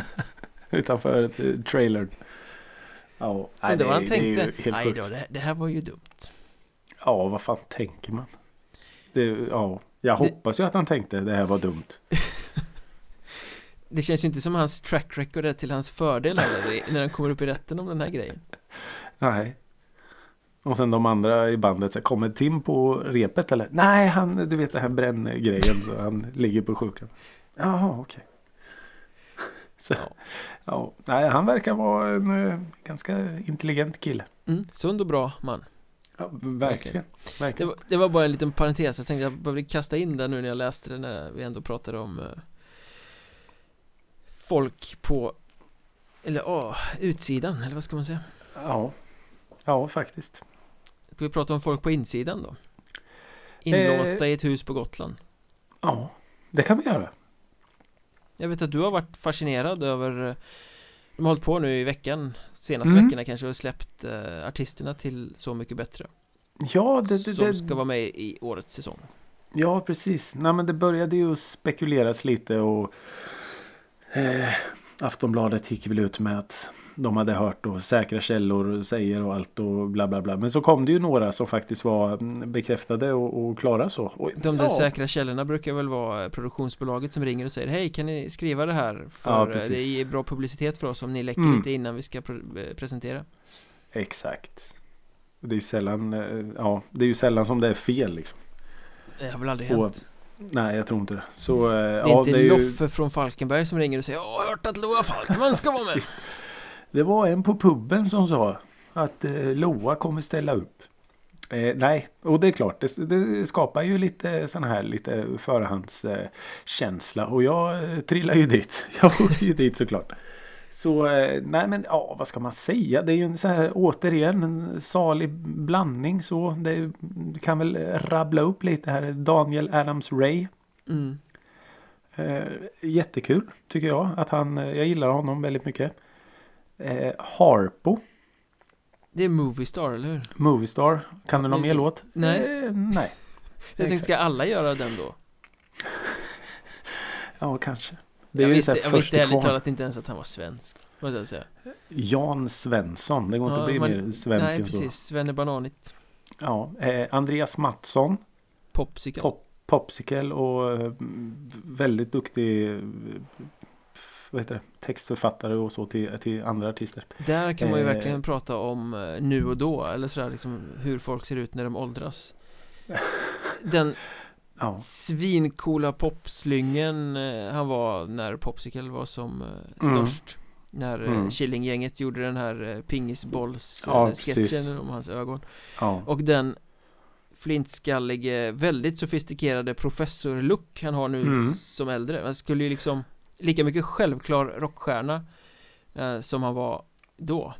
Utanför eh, trailern. Ja, nej, Men det var han tänkte, nej då, det, det här var ju dumt Ja, vad fan tänker man? Det, ja, jag Det- hoppas ju att han tänkte det här var dumt. Det känns ju inte som hans track record är till hans fördel heller när han kommer upp i rätten om den här grejen Nej. Och sen de andra i bandet, så kommer Tim på repet eller? Nej, han, du vet den här bränngrejen, så han ligger på sjukan. Jaha, okej. Så, Ja. ja, nej, han verkar vara en eh, ganska intelligent kille. mm, Sund och bra man Ja, verkligen. det verkligen. var, det var bara en liten parentes, jag tänkte jag behövde kasta in det nu när jag läste det när vi ändå pratade om eh, Folk på Eller ja, utsidan, eller vad ska man säga? Ja. ja, faktiskt. Ska vi prata om folk på insidan då? Inlåsta Eh. i ett hus på Gotland Ja, det kan vi göra. Jag vet att du har varit fascinerad över eh, De har hållit på nu i veckan Senaste Mm. veckorna kanske och släppt eh, artisterna till Så mycket bättre Ja, det, det, Som det, ska vara med i årets säsong Ja, precis. Nej, men det började ju spekuleras lite och eh, Aftonbladet gick väl ut med att de hade hört och säkra källor säger och allt och bla bla bla. Men så kom det ju några som faktiskt var mm, bekräftade och, och klara så. Och, De där ja, säkra källorna brukar väl vara produktionsbolaget som ringer och säger Hej, kan ni skriva det här? För Ja, eh, det ger bra publicitet för oss om ni läcker Mm. lite innan vi ska pre- eh, presentera Exakt. Det är ju sällan, eh, ja, det är ju sällan som det är fel liksom. Det har väl aldrig Och- hänt Nej, jag tror inte det. Så, Det är ja, inte det är ju, Loffe från Falkenberg som ringer och säger Jag har hört att Loa Falkman ska vara med Det var en på puben som sa att eh, Loa kommer ställa upp. Eh, nej, och det är klart, det, det skapar ju lite sån här lite förhandskänsla eh, och jag eh, trillar ju dit. Jag åker ju dit såklart. Så eh, nej men ja, vad ska man säga? Det är ju en så här återigen en salig blandning så. Det, det kan väl rabbla upp lite här. Daniel Adams Ray. mm. Eh, jättekul tycker jag att han, eh, jag gillar honom väldigt mycket. Eh, Harpo, Det är Moviestar, eller hur? Moviestar. Kan du någon mer låt? Nej. Eh, nej. Jag tänkte, ska alla göra den då? Ja, kanske. Det Jag visste, jag visste ärligt talat inte ens att han var svensk Vad jag säga? Jan Svensson. Det går inte Ja, att bli men- mer svensk Nej, precis, Svenne Bananigt Ja, eh, Andreas Mattsson. Popsicle Pop, Popsicle och eh, väldigt duktig eh, vad heter det? textförfattare och så till, till andra artister. Där kan man ju Eh. verkligen prata om eh, nu och då Eller sådär liksom hur folk ser ut när de åldras Den Ja, svincoola popslyngen eh, han var när Popsicle var som eh, Mm. störst När eh, Mm. Killinggänget gjorde den här eh, pingisbolls Ja, om hans ögon ja. Och den flintskallige, väldigt sofistikerade professor-look han har nu Mm. som äldre Han skulle ju liksom lika mycket självklar rockstjärna eh, som han var då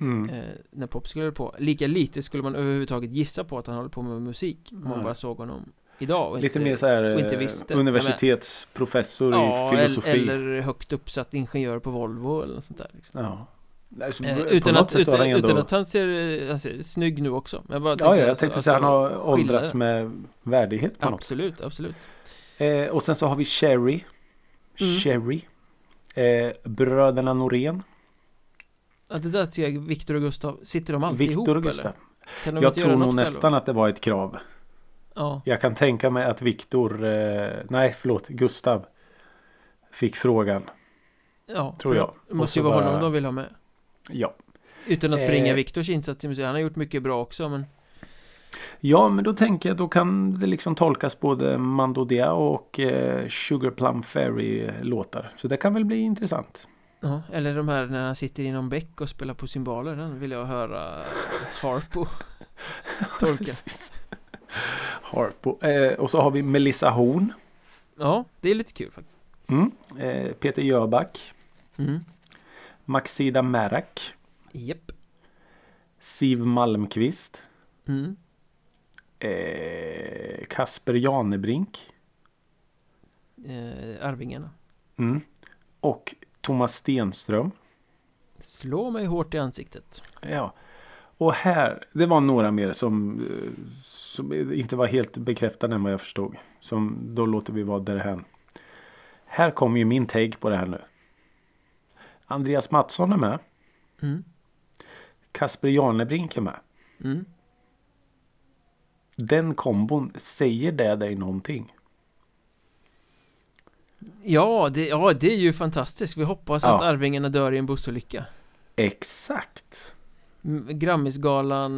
Mm. eh, när Popsicle höll på Lika lite skulle man överhuvudtaget gissa på att han håller på med musik Om man bara såg honom idag och Lite inte, mer så här och inte eh, visste. universitetsprofessor Ja, i filosofi. eller, högt uppsatt ingenjör på Volvo eller något sånt där liksom. Ja. Alltså, eh, utan, att, utan, ändå- utan att han ser, han ser snygg nu också Jag bara Ja, ja, jag alltså- tänkte alltså, han har åldrats med värdighet på något. Absolut, absolut Eh, och sen så har vi Cherry. Mm. Cherry. Eh, bröderna Norén. Ja, det där jag, Viktor och Gustav, sitter de alltid ihop Viktor och Gustav. eller? Kan de Jag tror nog nästan själva? att det var ett krav. Ja, Jag kan tänka mig att Viktor, eh, nej förlåt, Gustav fick frågan. ja Tror jag. Det måste ju vara bara- honom de vill ha med Ja. Utan att Eh. förringa Viktors insats i musik, han har gjort mycket bra också men Ja, men då tänker jag då kan det liksom tolkas både Mando Diao och eh, Sugar Plum Fairy låtar. Så det kan väl bli intressant. Ja, eller de här när han sitter i någon bäck och spelar på cymbaler Den vill jag höra Harpo Tolka Harpo. Eh, och så har vi Melissa Horn. Ja, det är lite kul faktiskt Mm. Eh, Peter Jöback. mm. Maxida Märak. Japp Siv Malmqvist. mm. Eh, Kasper Janebrink. eh, Arvingarna Mm. Och Thomas Stenström. Slå mig hårt i ansiktet Ja. Och här, det var några mer som, eh, som inte var helt bekräftade än vad jag förstod. Som då låter vi vara därhän. Här kommer ju min take på det här nu. Andreas Mattsson är med. mm. Kasper Janebrink är med. Mm. Den kombon, säger det dig någonting? Ja, det, ja, det är ju fantastiskt Vi hoppas Ja. att Arvingarna dör i en bussolycka Exakt. Mm, Grammisgalan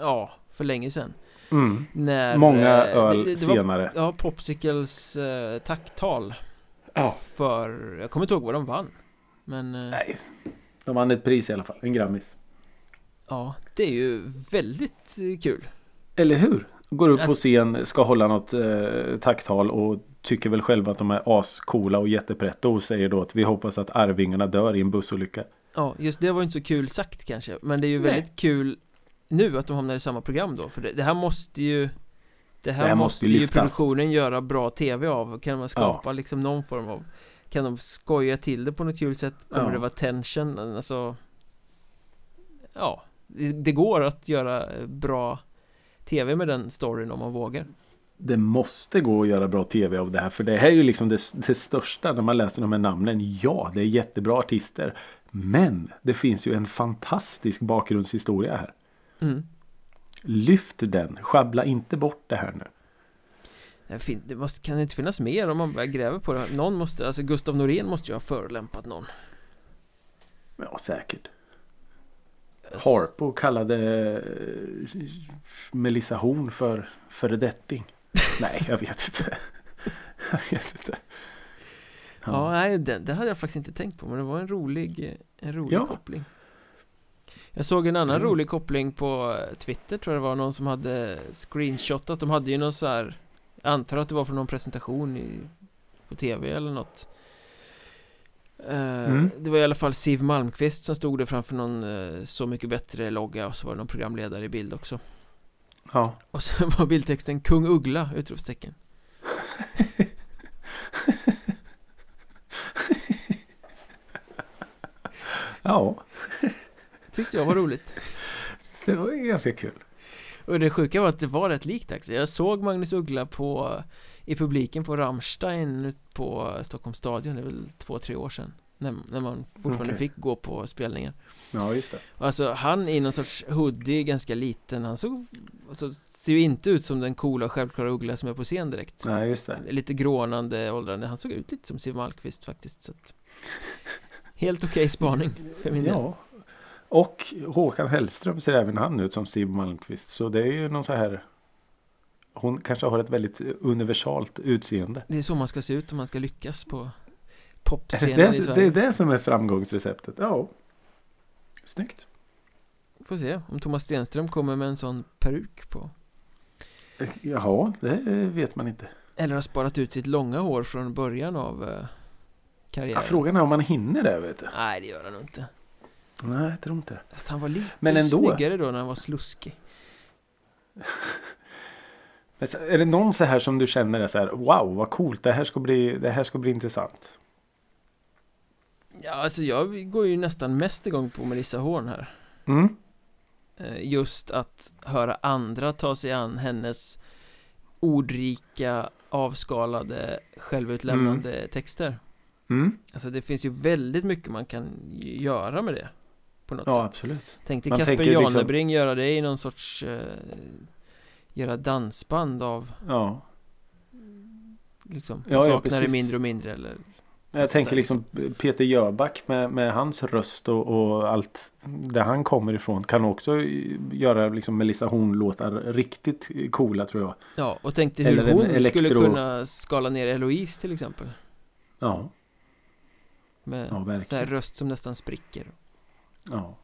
Ja, för länge sedan Mm. När Många eh, öl det- det- det var- senare. Ja, Popsicles eh, tacktal Ja. För, jag kommer inte ihåg vad de vann Men eh, Nej. De vann ett pris i alla fall. En Grammis. ja, det är ju väldigt kul Eller hur? Går upp på Alltså- scen, ska hålla något eh, tacktal och tycker väl själva att de är ascoola och jättepretto och säger då att vi hoppas att Arvingarna dör i en bussolycka. Ja, just det var inte så kul sagt kanske Men det är ju Nej. väldigt kul nu att de hamnar i samma program då För det, det här måste ju Det här, Det här måste, måste ju produktionen göra bra tv av Kan man skapa liksom någon form av Kan de skoja till det på något kul sätt? Kommer Ja. det vara tension? Alltså Ja det, det går att göra eh, bra tv med den storyn om man vågar Det måste gå att göra bra tv av det här för det här är ju liksom det, det största när man läser de här namnen. Ja, det är jättebra artister. Men det finns ju en fantastisk bakgrundshistoria här. Mm. Lyft den, sjabbla inte bort det här nu. Det, måste, kan det inte finnas mer om man börjar gräva på det? Någon måste, alltså Gustav Norén måste ju ha förolämpat någon Ja, säkert. Harpo kallade eh, Melissa Horn för föredetting. Nej, jag vet inte. Jag vet inte. Ja, nej, det, det hade jag faktiskt inte tänkt på men det var en rolig, en rolig Ja. koppling Jag såg en annan Mm. rolig koppling på eh, Twitter tror jag det var någon som hade screenshotat De hade ju någon så här Jag antar att det var från någon presentation i, på tv eller något Mm. Det var i alla fall Siv Malmqvist som stod där framför någon eh, Så mycket bättre logga och så var det någon programledare i bild också Ja. Och så var bildtexten Kung Uggla! Utropstecken ja, Tyckte jag var roligt det var ju ganska kul. Och det sjuka var att det var rätt likt alltså. Jag såg Magnus Uggla på I publiken på Rammstein på Stockholms stadion Det är väl två, tre år sedan När, när man fortfarande Okej. fick gå på spelningar Ja, just det. Och Alltså han i någon sorts hoodie, ganska liten Han såg alltså, Ser ju inte ut som den coola självklara Uggla som är på scen direkt Nej, just det. Lite grånande, åldrande Han såg ut lite som Siw Malmkvist faktiskt så att, Helt okej spaning för min del Ja. Och Håkan Hellström ser även han ut som Steve Malmqvist. Så det är ju någon så här. Hon kanske har ett väldigt universalt utseende. Det är så man ska se ut om man ska lyckas på popscenen i det, det Sverige är det som är framgångsreceptet. Ja. Snyggt. Får se om Thomas Stenström kommer med en sån peruk på Jaha, det vet man inte. Eller har sparat ut sitt långa hår från början av eh, Ja, karriären frågan är om man hinner det vet du. Nej det gör han nog inte Nej, jag tror inte. Fast han var lite Men ändå. snyggare då när han var sluskig Är det någon så här som du känner är så här. Wow, vad coolt. Det här ska bli, det här ska bli intressant. Ja alltså jag går ju nästan mest igång på Melissa Horn här Mm. Eh, Just att höra andra ta sig an hennes ordrika, avskalade, självutlämnande texter Mm. Alltså det finns ju väldigt mycket man kan göra med det På något Ja, sätt absolut. Tänk dig Kasper tänker liksom- Janebring göra det i någon sorts eh, Göra dansband av Ja. liksom Ja, ja, Saknar det mindre och mindre eller Jag tänker där, liksom Peter Jöback med, med hans röst och, och allt där han kommer ifrån kan också göra liksom Melissa Horn-låtar riktigt coola tror jag. Ja, och tänk dig hur Eller hon elektro- skulle kunna skala ner Eloise till exempel Ja, Med ja här verkligen. röst som nästan spricker Ja.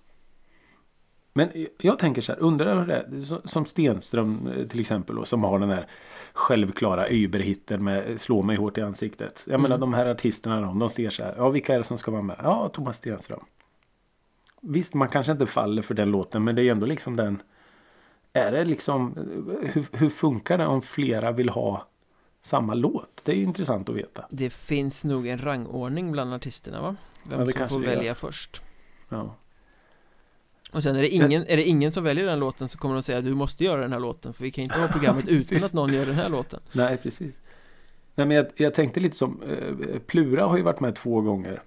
Men jag tänker så här, undrar hur det är, som Stenström eh, till exempel då, som har den här självklara überhitten med Slå mig hårt i ansiktet. Jag menar Mm. de här artisterna då, de ser så här, ja vilka är det som ska vara med? Ja, Thomas Stenström. Visst, man kanske inte faller för den låten men det är ändå liksom den Är det liksom eh, hur, hur funkar det om flera vill ha samma låt? Det är ju intressant att veta. Det finns nog en rangordning bland artisterna va? Vem Ja, som får välja först Ja. Och sen är det, ingen, är det ingen som väljer den låten så kommer de säga du måste göra den här låten för vi kan inte ha programmet utan att någon gör den här låten Nej, precis. Nej, men jag, jag tänkte lite som eh, Plura har ju varit med två gånger.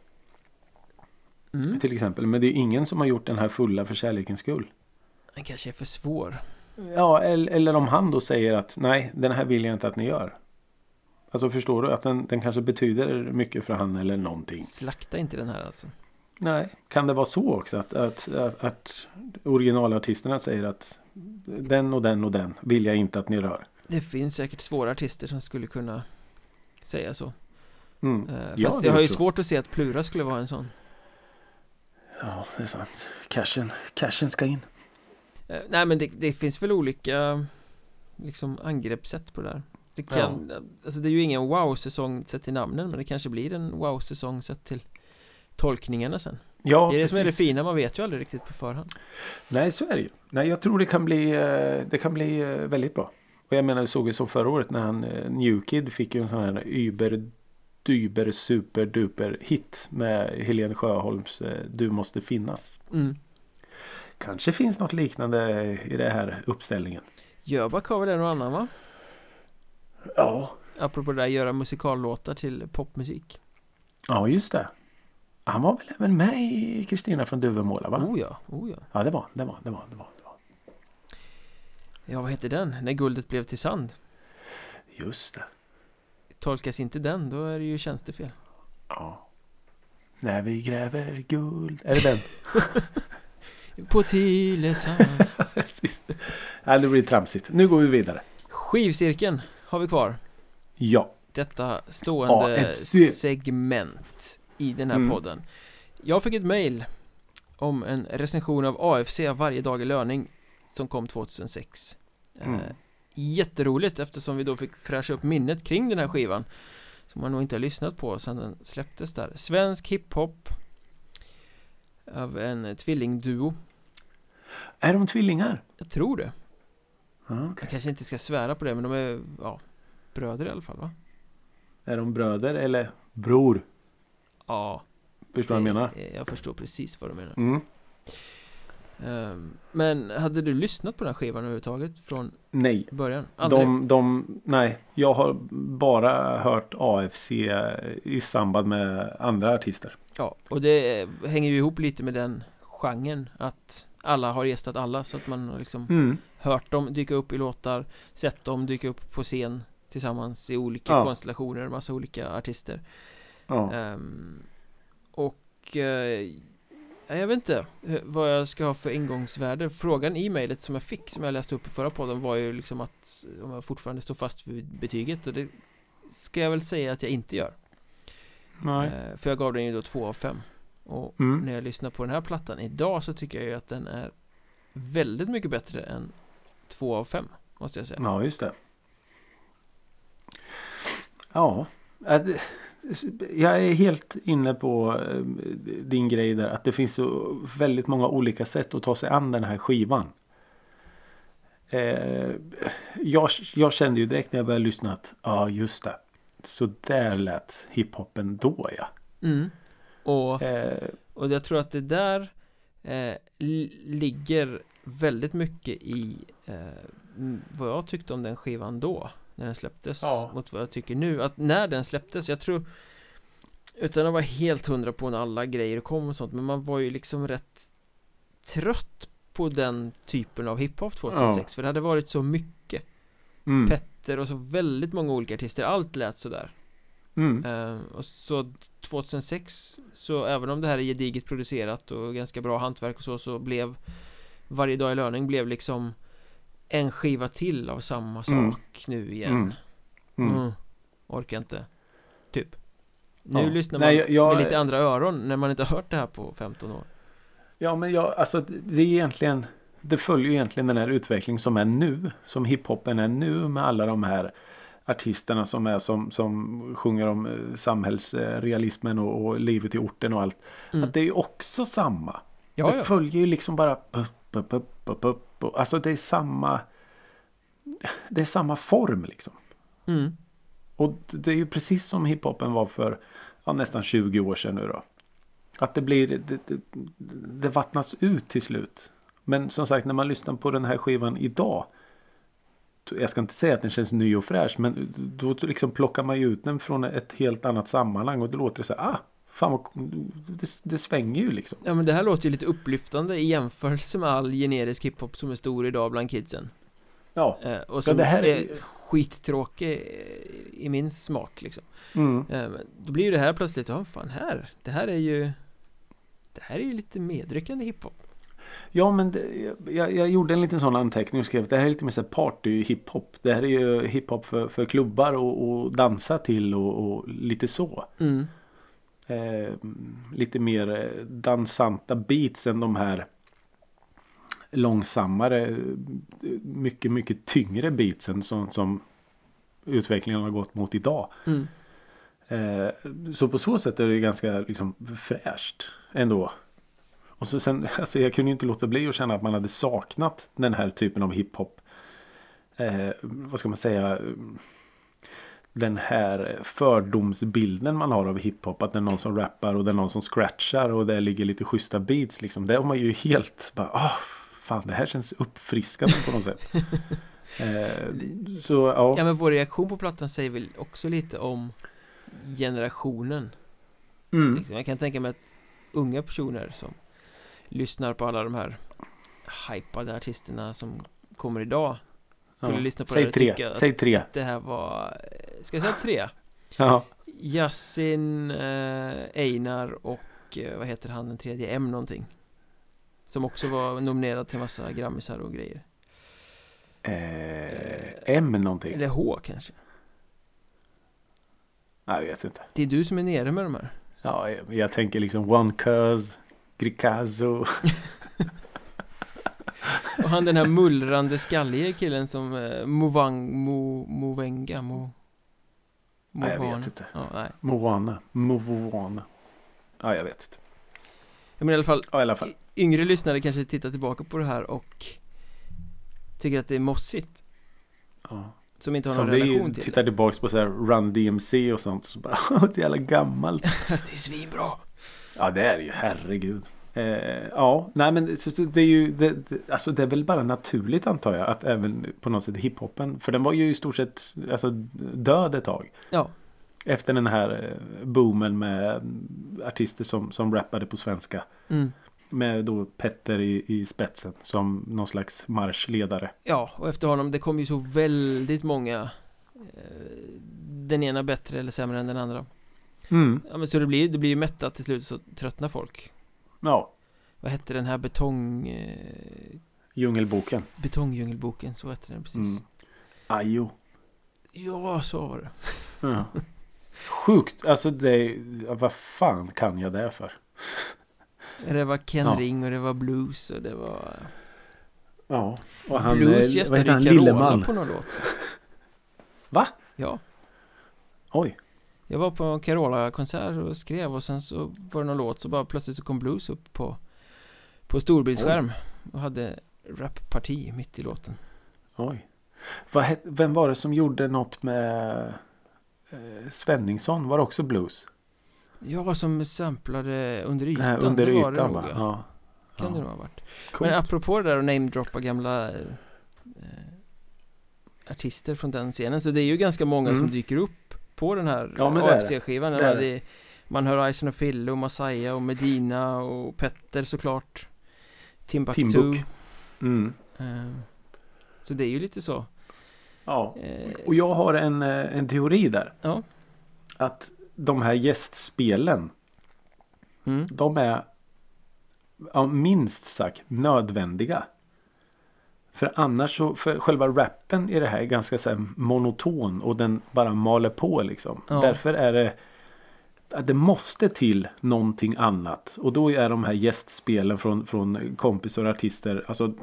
mm. Till exempel. Men det är ingen som har gjort den här fulla för kärlekens skull. Den kanske är för svår Ja, eller, eller om han då säger att nej, den här vill jag inte att ni gör. Alltså förstår du att den, den kanske betyder mycket för han eller någonting. Slakta inte den här alltså Nej, kan det vara så också att, att, att, att originalartisterna säger att den och den och den vill jag inte att ni rör. Det finns säkert svåra artister som skulle kunna säga så Mm. Eh, Ja, Fast det jag har ju också. svårt att se att Plura skulle vara en sån Ja, det är sant. Cashen, cashen ska in. Eh, Nej men det, det finns väl olika Liksom angreppssätt på det där Det kan, alltså det är ju ingen wow-säsong sett till namnen Men det kanske blir en wow-säsong sett till Tolkningarna sen Ja, Det är det som är det fina, man vet ju aldrig riktigt på förhand Nej, så är det ju. Nej, jag tror det kan bli, eh, det kan bli eh, väldigt bra. Och jag menar, vi såg ju som förra året när han, eh, New Kid fick ju en sån här Uber, Dyber, Super, Duper hit med Helene Sjöholms Du måste finnas. mm. Kanske finns något liknande i den här uppställningen. Jöback har väl en och annan va? Ja. Apropå det där, göra musikallåtar till popmusik Ja, just det. Han var väl även med i Kristina från Duvemåla va? Oh ja, oh ja Ja det var det var det var det var. Det var. Ja, vad heter den? När guldet blev till sand Just det. Tolkas inte den, då är det ju tjänstefel Ja. När vi gräver guld. Är det den? På Tylösand. Nej, det blir tramsigt. Nu går vi vidare. Skivcirkeln har vi kvar Ja. Detta stående AFC. segment i den här Mm. podden Jag fick ett mail om en recension av AFC varje dag i löning som kom 2006 Mm. eh, Jätteroligt eftersom vi då fick fräscha upp minnet kring den här skivan Som man nog inte har lyssnat på sedan den släpptes där Svensk hiphop Av en tvillingduo Är de tvillingar? Jag tror det Ja, okej. Jag kanske inte ska svära på det men de är, ja Bröder i alla fall va? Är de bröder eller bror? Ja Förstår du vad jag menar? Jag förstår precis vad du menar Mm. Ehm, Men hade du lyssnat på den här skivan överhuvudtaget från Nej. början? Aldrig? De, de, nej, jag har bara hört AFC i samband med andra artister. Ja, och det hänger ju ihop lite med den genren att alla har gästat alla så att man har liksom Mm. hört dem dyka upp i låtar Sett dem dyka upp på scen tillsammans i olika Ja. konstellationer, massa olika artister Ja. Ehm, Och eh, ja, jag vet inte vad jag ska ha för ingångsvärde Frågan i mejlet som jag fick som jag läste upp i förra podden var ju liksom att om jag fortfarande står fast vid betyget och det ska jag väl säga att jag inte gör Nej. Eh, För jag gav den ju då två av fem Och Mm. när jag lyssnar på den här plattan idag så tycker jag ju att den är väldigt mycket bättre än två av fem Måste jag säga Ja, just det. Ja. Jag är helt inne på eh, din grej där. Att det finns så väldigt många olika sätt att ta sig an den här skivan. Eh, jag, jag kände ju direkt när jag började lyssna att ja just det. Så där lät hiphopen då ja. mm. Och Eh, Och jag tror att det där eh, li- ligger väldigt mycket i eh, vad jag tyckte om den skivan då när den släpptes Ja. mot vad jag tycker nu. Att när den släpptes, jag tror utan att vara helt hundra på när alla grejer kom och sånt men man var ju liksom rätt trött på den typen av hiphop 2006 för det hade varit så mycket. Mm, Petter och så väldigt många olika artister, allt lät sådär mm, Eh, och så 2006 så även om det här är gediget producerat och ganska bra hantverk och så så blev Varje dag i löning blev liksom En skiva till av samma sak Mm. nu igen mm, mm. mm. Orkar inte Typ Nu Ja. lyssnar man Nej, jag- jag- med lite andra öron när man inte har hört det här på 15 år Ja men jag, alltså det är egentligen Det följer egentligen den här utvecklingen som är nu Som hiphopen är nu med alla de här Artisterna som är som, som sjunger om eh, samhällsrealismen och, och livet i orten och allt Mm. Att det är ju också samma Ja, Det ja, följer ju liksom bara Alltså det är samma Det är samma form liksom mm. och det är ju precis som hiphopen var för ja, nästan 20 år sedan nu då. Att det blir, det, det, det vattnas ut till slut. Men som sagt när man lyssnar på den här skivan idag. Jag ska inte säga att den känns ny och fräsch men då liksom plockar man ju ut den från ett helt annat sammanhang och då låter det så här, ah, fan vad, det, det svänger ju liksom. ja men det här låter ju lite upplyftande i jämförelse med all generisk hiphop som är stor idag bland kidsen Ja. eh, Och som det här är- är skittråkig i min smak liksom Mm. Eh, Då blir ju det här plötsligt, ja fan här, det här är ju Det här är ju lite medryckande hiphop Ja men det, jag, jag gjorde en liten sån anteckning och skrev att det här är lite mer party hiphop. Det här är ju hiphop för, för klubbar och, och dansa till och, och lite så. mm. Eh, lite mer eh, dansanta beats än de här långsammare, eh, mycket mycket tyngre beatsen som, som utvecklingen har gått mot idag. Mm. Eh, så på så sätt är det ganska liksom fräscht ändå. Och så sen, alltså jag kunde inte låta bli att känna att man hade saknat den här typen av hiphop. Eh, vad ska man säga? Den här fördomsbilden man har av hiphop. Att det är någon som rappar och det är någon som scratchar och det ligger lite schyssta beats liksom. Det har man ju helt bara, ah, fan det här känns uppfriskande på något sätt. Eh, så ja. Ja men vår reaktion på plattan säger väl också lite om Generationen Mm. liksom. Jag kan tänka mig att unga personer som lyssnar på alla de här hypade artisterna som kommer idag skulle lyssna på det Säg och tre, tycka att- säg tre. Det här var, ska jag säga tre? Ja. Yasin, eh, Einar och eh, vad heter han den tredje? M någonting Som också var nominerad till massa grammisar och grejer Eh, M någonting. Eller H kanske Nej, jag vet inte. Det är du som är nere med de här Ja, jag, jag tänker liksom One Cuz, Grikazo. Och han den här mullrande skallige killen som eh, Movang, Mo, Movenga, Mo... Nej, jag vet inte. Ja, nej. Moana. Ja, jag vet inte. Ja, men i alla fall, Ja, i alla fall. yngre lyssnare kanske tittar tillbaka på det här och tycker att det är mossigt Ja. Som inte har Som någon relation till tittar tillbaks på så här Run DMC och sånt. Så bara, det är jävla gammalt. det det är svinbra Ja, det är det ju. Herregud. Eh, ja, nej men det är ju det, det, alltså det är väl bara naturligt antar jag att även på något sätt hiphopen för den var ju i stort sett alltså, död ett tag. Ja, Efter den här eh, boomen med mm, artister som, som rappade på svenska. mm. Med då Petter i, i spetsen som någon slags marschledare. ja och efter honom, det kom ju så väldigt många eh, Den ena bättre eller sämre än den andra Mm. Ja men så det blir, det blir ju mättat till slut så tröttnar folk Ja, Vad hette den här betong... Eh, Djungelboken. betongdjungelboken, så hette den precis Mm. Ajo. Ja, så var det Ja. Sjukt. Alltså det, vad fan kan jag det för? Det var Ken Ja. Ring och det var blues och det var Ja. Och han, Blues gästade Carola på någon låt Va? Ja, Oj. Jag var på en Carola-konsert och skrev och sen så var det någon låt så bara plötsligt så kom blues upp på På storbildsskärm och hade rapparti mitt i låten Oj. Vem var det som gjorde något med eh, Svenningsson? Var det också blues? Jag som samplade under ytan, Nej, under det var ytan det nog va? ja. Ja. Kan ja. det nog ha varit Coolt. Men apropå det där att namedroppa gamla eh, artister från den scenen Så det är ju ganska många som Mm. dyker upp på den här Ja. AFC-skivan Det det Man hör Ison och Fille och Masaya och Medina och Petter såklart Timbuktu Timbuk. Mm. eh, Så det är ju lite så Ja. eh, Och jag har en, eh, en teori där. Ja. Att de här gästspelen. mm, De är ja, minst sagt nödvändiga. För annars så, för själva rappen i det här är ganska så här monoton och den bara maler på liksom. Ja. Därför är det att det måste till någonting annat. Och då är de här gästspelen från, från kompisar och artister alltså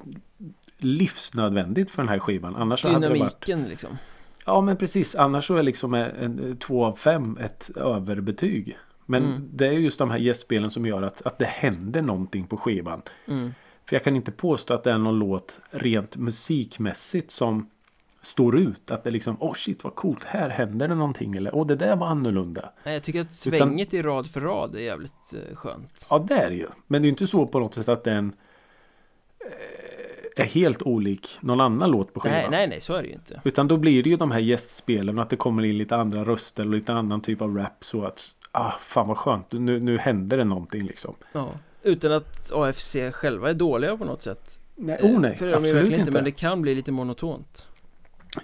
livsnödvändigt för den här skivan. Annars så hade det varit Dynamiken liksom Ja men precis. Annars så är liksom en, en, två av fem ett överbetyg. Men Mm. det är just de här gästspelen som gör att, att det händer någonting på skivan. mm. För jag kan inte påstå att det är någon låt rent musikmässigt som står ut. Att det liksom, åh oh shit vad coolt, här händer det någonting. Eller, åh det där var annorlunda. Nej, Jag tycker att svänget i rad för rad är jävligt eh, skönt Ja det är det ju. Men det är inte så på något sätt att den eh, är helt olik någon annan låt på skivan. Nej, nej, nej, så är det ju inte Utan då blir det ju de här gästspelen och att det kommer in lite andra röster och lite annan typ av rap så att ah fan vad skönt nu, nu händer det någonting liksom. Ja, utan att AFC själva är dåliga på något sätt Nej, Eh, oh nej, För de ju absolut verkligen inte. men det kan bli lite monotont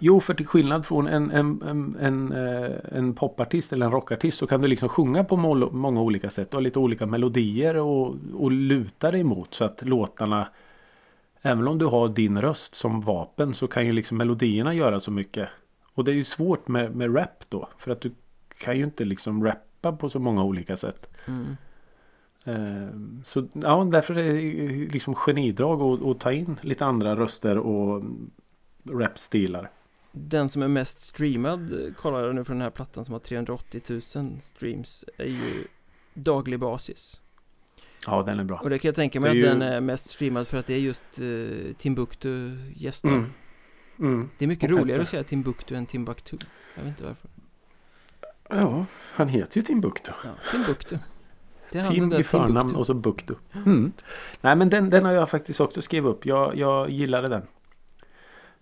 Jo, för till skillnad från en, en, en, en, eh, en popartist eller en rockartist så kan du liksom sjunga på mål, många olika sätt och ha lite olika melodier och, och luta dig mot så att låtarna Även om du har din röst som vapen så kan ju liksom melodierna göra så mycket. Och det är ju svårt med, med rap då. För att du kan ju inte liksom rappa på så många olika sätt. mm. Eh, Så ja, därför är det liksom genidrag att, att ta in lite andra röster och rapstilar. Den som är mest streamad eh, kollar jag nu från den här plattan som har 380 000 streams är ju daglig basis Ja, den är bra. Och det kan jag tänka mig att ju- den är mest streamad för att det är just eh, Timbuktu gäster Mm. Mm. Det är mycket Och roligare Petter. att säga Timbuktu än Timbuktu Jag vet inte varför Ja, han heter ju Timbuktu. Ja, Timbuktu Det är han den Tim i förnamn Timbuktu och så Buktu. Mm. Nej men den, den har jag faktiskt också skrivit upp. Jag, jag gillade den.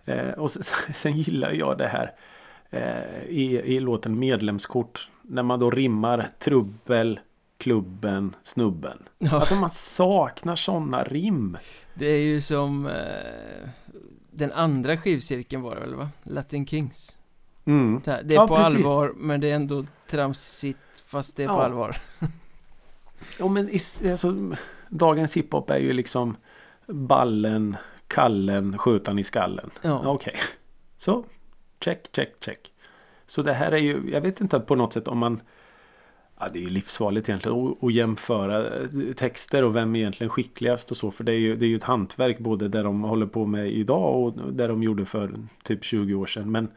Eh, och sen, sen gillar jag det här. Eh, i, I låten Medlemskort. När man då rimmar trubbel, klubben, snubben. Ja, Alltså man saknar sådana rim. det är ju som eh, Den andra skivcirkeln var det väl va? Latin Kings Mm. Det, här, det är Ja, på precis. allvar men det är ändå tramsigt fast det är på Ja. allvar Ja, men alltså, dagens hiphop är ju liksom ballen, kallen, skjutan i skallen. Ja, Okej. Så, check, check, check. Så det här är ju, jag vet inte på något sätt om man Ja, det är ju livsfarligt egentligen att- jämföra eh, texter och vem är egentligen skickligast och så. För det är ju, det är ju ett hantverk både där de håller på med idag och där de gjorde för typ 20 år sedan. Men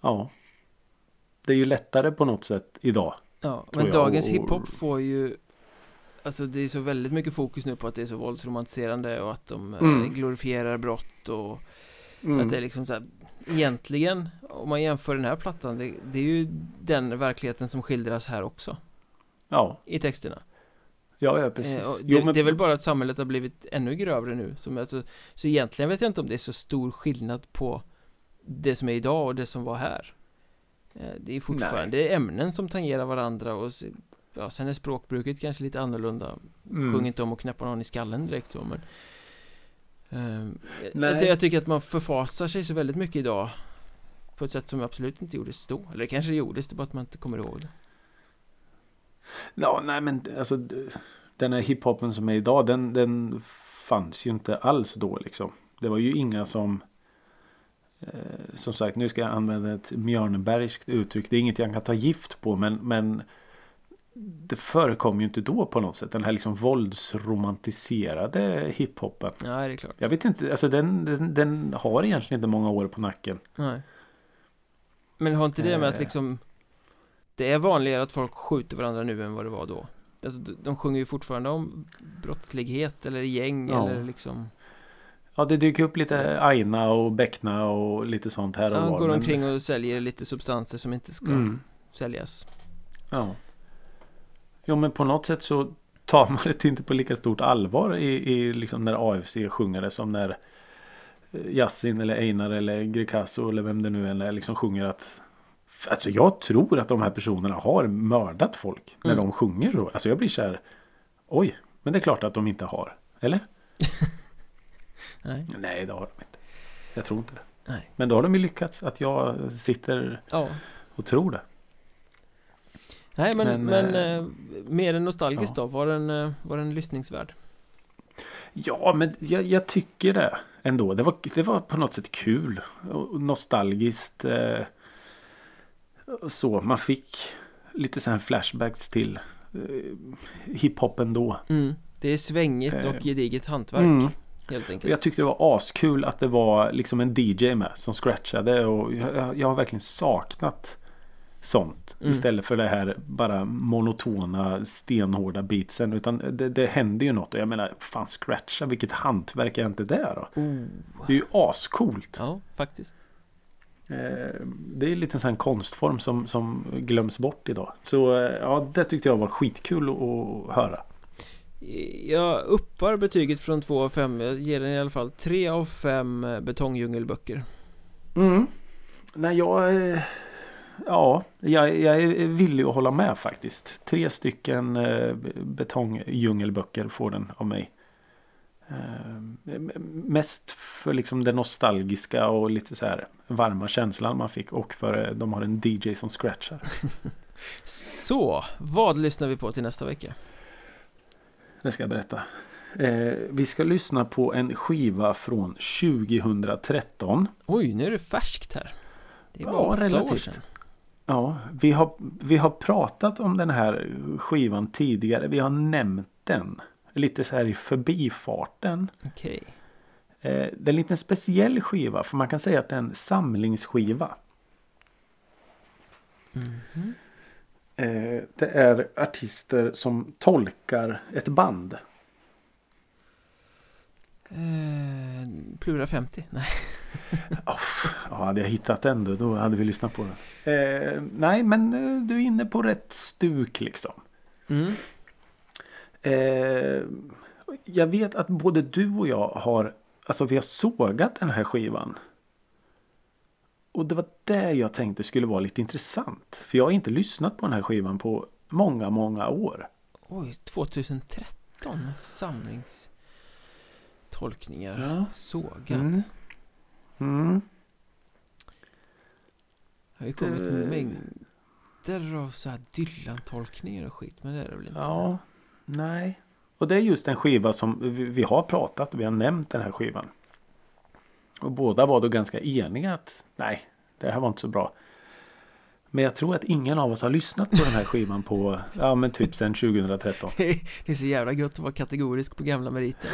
ja, det är ju lättare på något sätt idag. ja. men jag, dagens hiphop får ju Alltså det är så väldigt mycket fokus nu på att det är så våldsromantiserande och att de eh, Mm. glorifierar brott och Mm. Att det är liksom så här, egentligen, om man jämför den här plattan, det, det är ju den verkligheten som skildras här också, Ja, i texterna. ja, ja precis. Eh, det, Jo, men- det är väl bara att samhället har blivit ännu grövre nu, som alltså, så egentligen vet jag inte om det är så stor skillnad på det som är idag och det som var här. Eh, det är fortfarande ämnen som tangerar varandra och ja, sen är språkbruket kanske lite annorlunda. Mm. Sjung inte om att knäppa någon i skallen direkt så, men Nej. jag, jag tycker att man förfasar sig så väldigt mycket idag På ett sätt som absolut inte gjordes då Eller det kanske gjordes, det bara att man inte kommer ihåg det Ja, nej men alltså den här hiphopen som är idag den, den fanns ju inte alls då liksom. Det var ju inga som eh, som sagt, nu ska jag använda ett Mjörnbergskt uttryck. Det är inget jag kan ta gift på men, men det förekom ju inte då på något sätt. Den här liksom våldsromantiserade hiphopen. Ja, det är klart Jag vet inte, alltså den, den, den har egentligen inte många år på nacken. Nej Men har inte det med att Eh. liksom Det är vanligare att folk skjuter varandra nu än vad det var då alltså, de, sjunger ju fortfarande om brottslighet eller gäng Ja. eller liksom Ja, det dyker upp lite Aina och Beckna och lite sånt här och Ja, var, går omkring och säljer lite substanser som inte ska Mm. säljas Ja. Jo men på något sätt så tar man det inte på lika stort allvar i, i liksom när AFC sjunger det som när eh, Yasin eller Einar eller Greekazo eller vem det nu än är liksom sjunger att Alltså jag tror att de här personerna har mördat folk när Mm. de sjunger så. Alltså jag blir så här Oj, men det är klart att de inte har. Eller? Nej, Nej, det har de inte. Jag tror inte det. nej, Men då har de ju lyckats att jag sitter ja och tror det. Nej men, Men, men, eh, eh, mer än nostalgiskt ja. då, var den, eh, var den lyssningsvärd? Ja, men jag, jag tycker det ändå. Det var, det var på något sätt kul och nostalgiskt. Eh, så man fick lite så här flashbacks till eh, hiphopen då. Mm. Det är svängigt Eh. och gediget hantverk Mm. helt enkelt jag tyckte det var askul att det var liksom en DJ med som scratchade och jag- jag har verkligen saknat sånt. Mm. Istället för det här bara monotona stenhårda beatsen. Utan det, det händer ju något och jag menar fan scratcha vilket hantverk är inte det då? oh. Det är ju ascoolt. Ja, faktiskt Eh, Det är lite en sån konstform som, som glöms bort idag. Så eh, ja, det tyckte jag var skitkul att, att höra. Jag uppar betyget från 2 av 5 Jag ger den i alla fall 3 av 5 betongdjungelböcker Mm. Nej, jag... Ja, jag, jag är villig att hålla med faktiskt. Tre stycken eh, betongdjungelböcker får den av mig. Eh, mest för liksom det nostalgiska och lite så här varma känslan man fick och för eh, de har en DJ som scratchar. Så, vad lyssnar vi på till nästa vecka? Det ska jag berätta. Eh, vi ska lyssna på en skiva från 2013. Oj, nu är det färskt här Det är bara Ja, åtta år relativt. sedan Ja, vi har, vi har pratat om den här skivan tidigare. Vi har nämnt den. Lite så här i förbifarten. Okej Eh, det är en liten speciell skiva för man kan säga att det är en samlingsskiva. Mhm. Eh, det är artister som tolkar ett band. Eh, Plura 50? Nej Ja, hade jag hittat den då, då hade vi lyssnat på den. Eh, nej, men eh, du är inne på rätt stuk liksom. mm. Eh, jag vet att både du och jag har Alltså vi har sågat den här skivan. Och det var det jag tänkte skulle vara lite intressant. För jag har inte lyssnat på den här skivan på många, många år. Oj, 2013 Samlingstolkningar Ja. Sågat Mm. Mm. Det har ju kommit Det- mängder av så här Dylan-tolkningar och skit Men det är det väl inte Ja, nej. Och det är just en skiva som vi, har pratat, vi har nämnt den här skivan. Och båda var då ganska eniga att nej, det här var inte så bra. Men jag tror att ingen av oss har lyssnat på den här skivan på, ja men typ sedan 2013. det är, det är så jävla gött att vara kategorisk på gamla meriter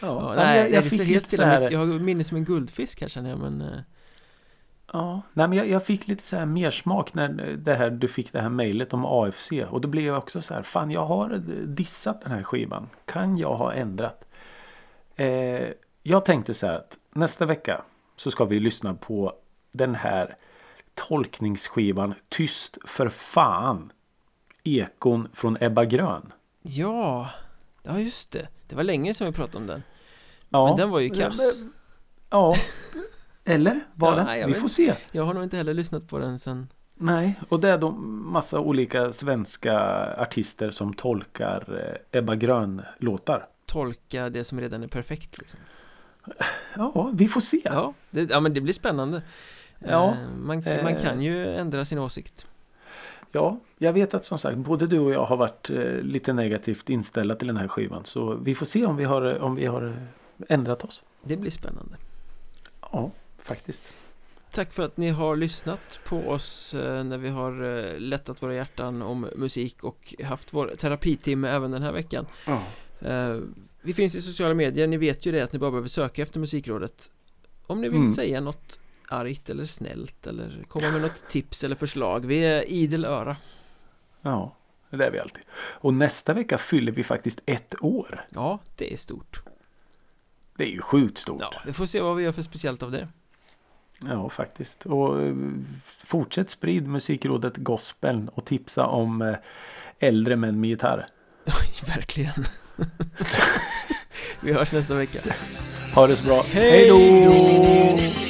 Ja, men nej, jag, jag det fick helt lite så här, Jag har minne som en guldfisk här känner jag men eh, ja, nej, men jag, jag fick lite så här mersmak när det här, du fick det här mejlet om AFC. Och då blev jag också så här, fan jag har dissat den här skivan. Kan jag ha ändrat? Eh, jag tänkte så här att nästa vecka så ska vi lyssna på den här tolkningsskivan Tyst för fan. Ekon från Ebba Grön. Ja, ja just det Det var länge sedan vi pratade om den Ja, Men den var ju kass Ja. Eller var Ja, det? nej, Vi vet får se. Jag har nog inte heller lyssnat på den sen Nej, och det är då massa olika svenska artister som tolkar eh, Ebba Grön-låtar. Tolka det som redan är perfekt liksom Ja, vi får se. Ja, det, ja men det blir spännande Ja, Eh, man, man eh. kan ju ändra sin åsikt Ja, jag vet att som sagt både du och jag har varit eh, lite negativt inställda till den här skivan. Så vi får se om vi har, om vi har ändrat oss. Det blir spännande Ja, faktiskt. Tack för att ni har lyssnat på oss eh, när vi har eh, lättat våra hjärtan om musik och haft vår terapitimme även den här veckan Ja. Eh, Vi finns i sociala medier, ni vet ju det att ni bara behöver söka efter Musikrådet Om ni vill Mm. säga något argt eller snällt eller komma med något tips eller förslag Vi är idel öra ja, det är vi alltid. Och nästa vecka fyller vi faktiskt ett år. Ja, det är stort Det är ju sjukt stort. Ja, vi får se vad vi gör för speciellt av det Ja, faktiskt. Och eh, fortsätt sprid musikrådet gospeln och tipsa om eh, äldre män med gitarr. Verkligen Vi hörs nästa vecka Ha det så bra. Hej då!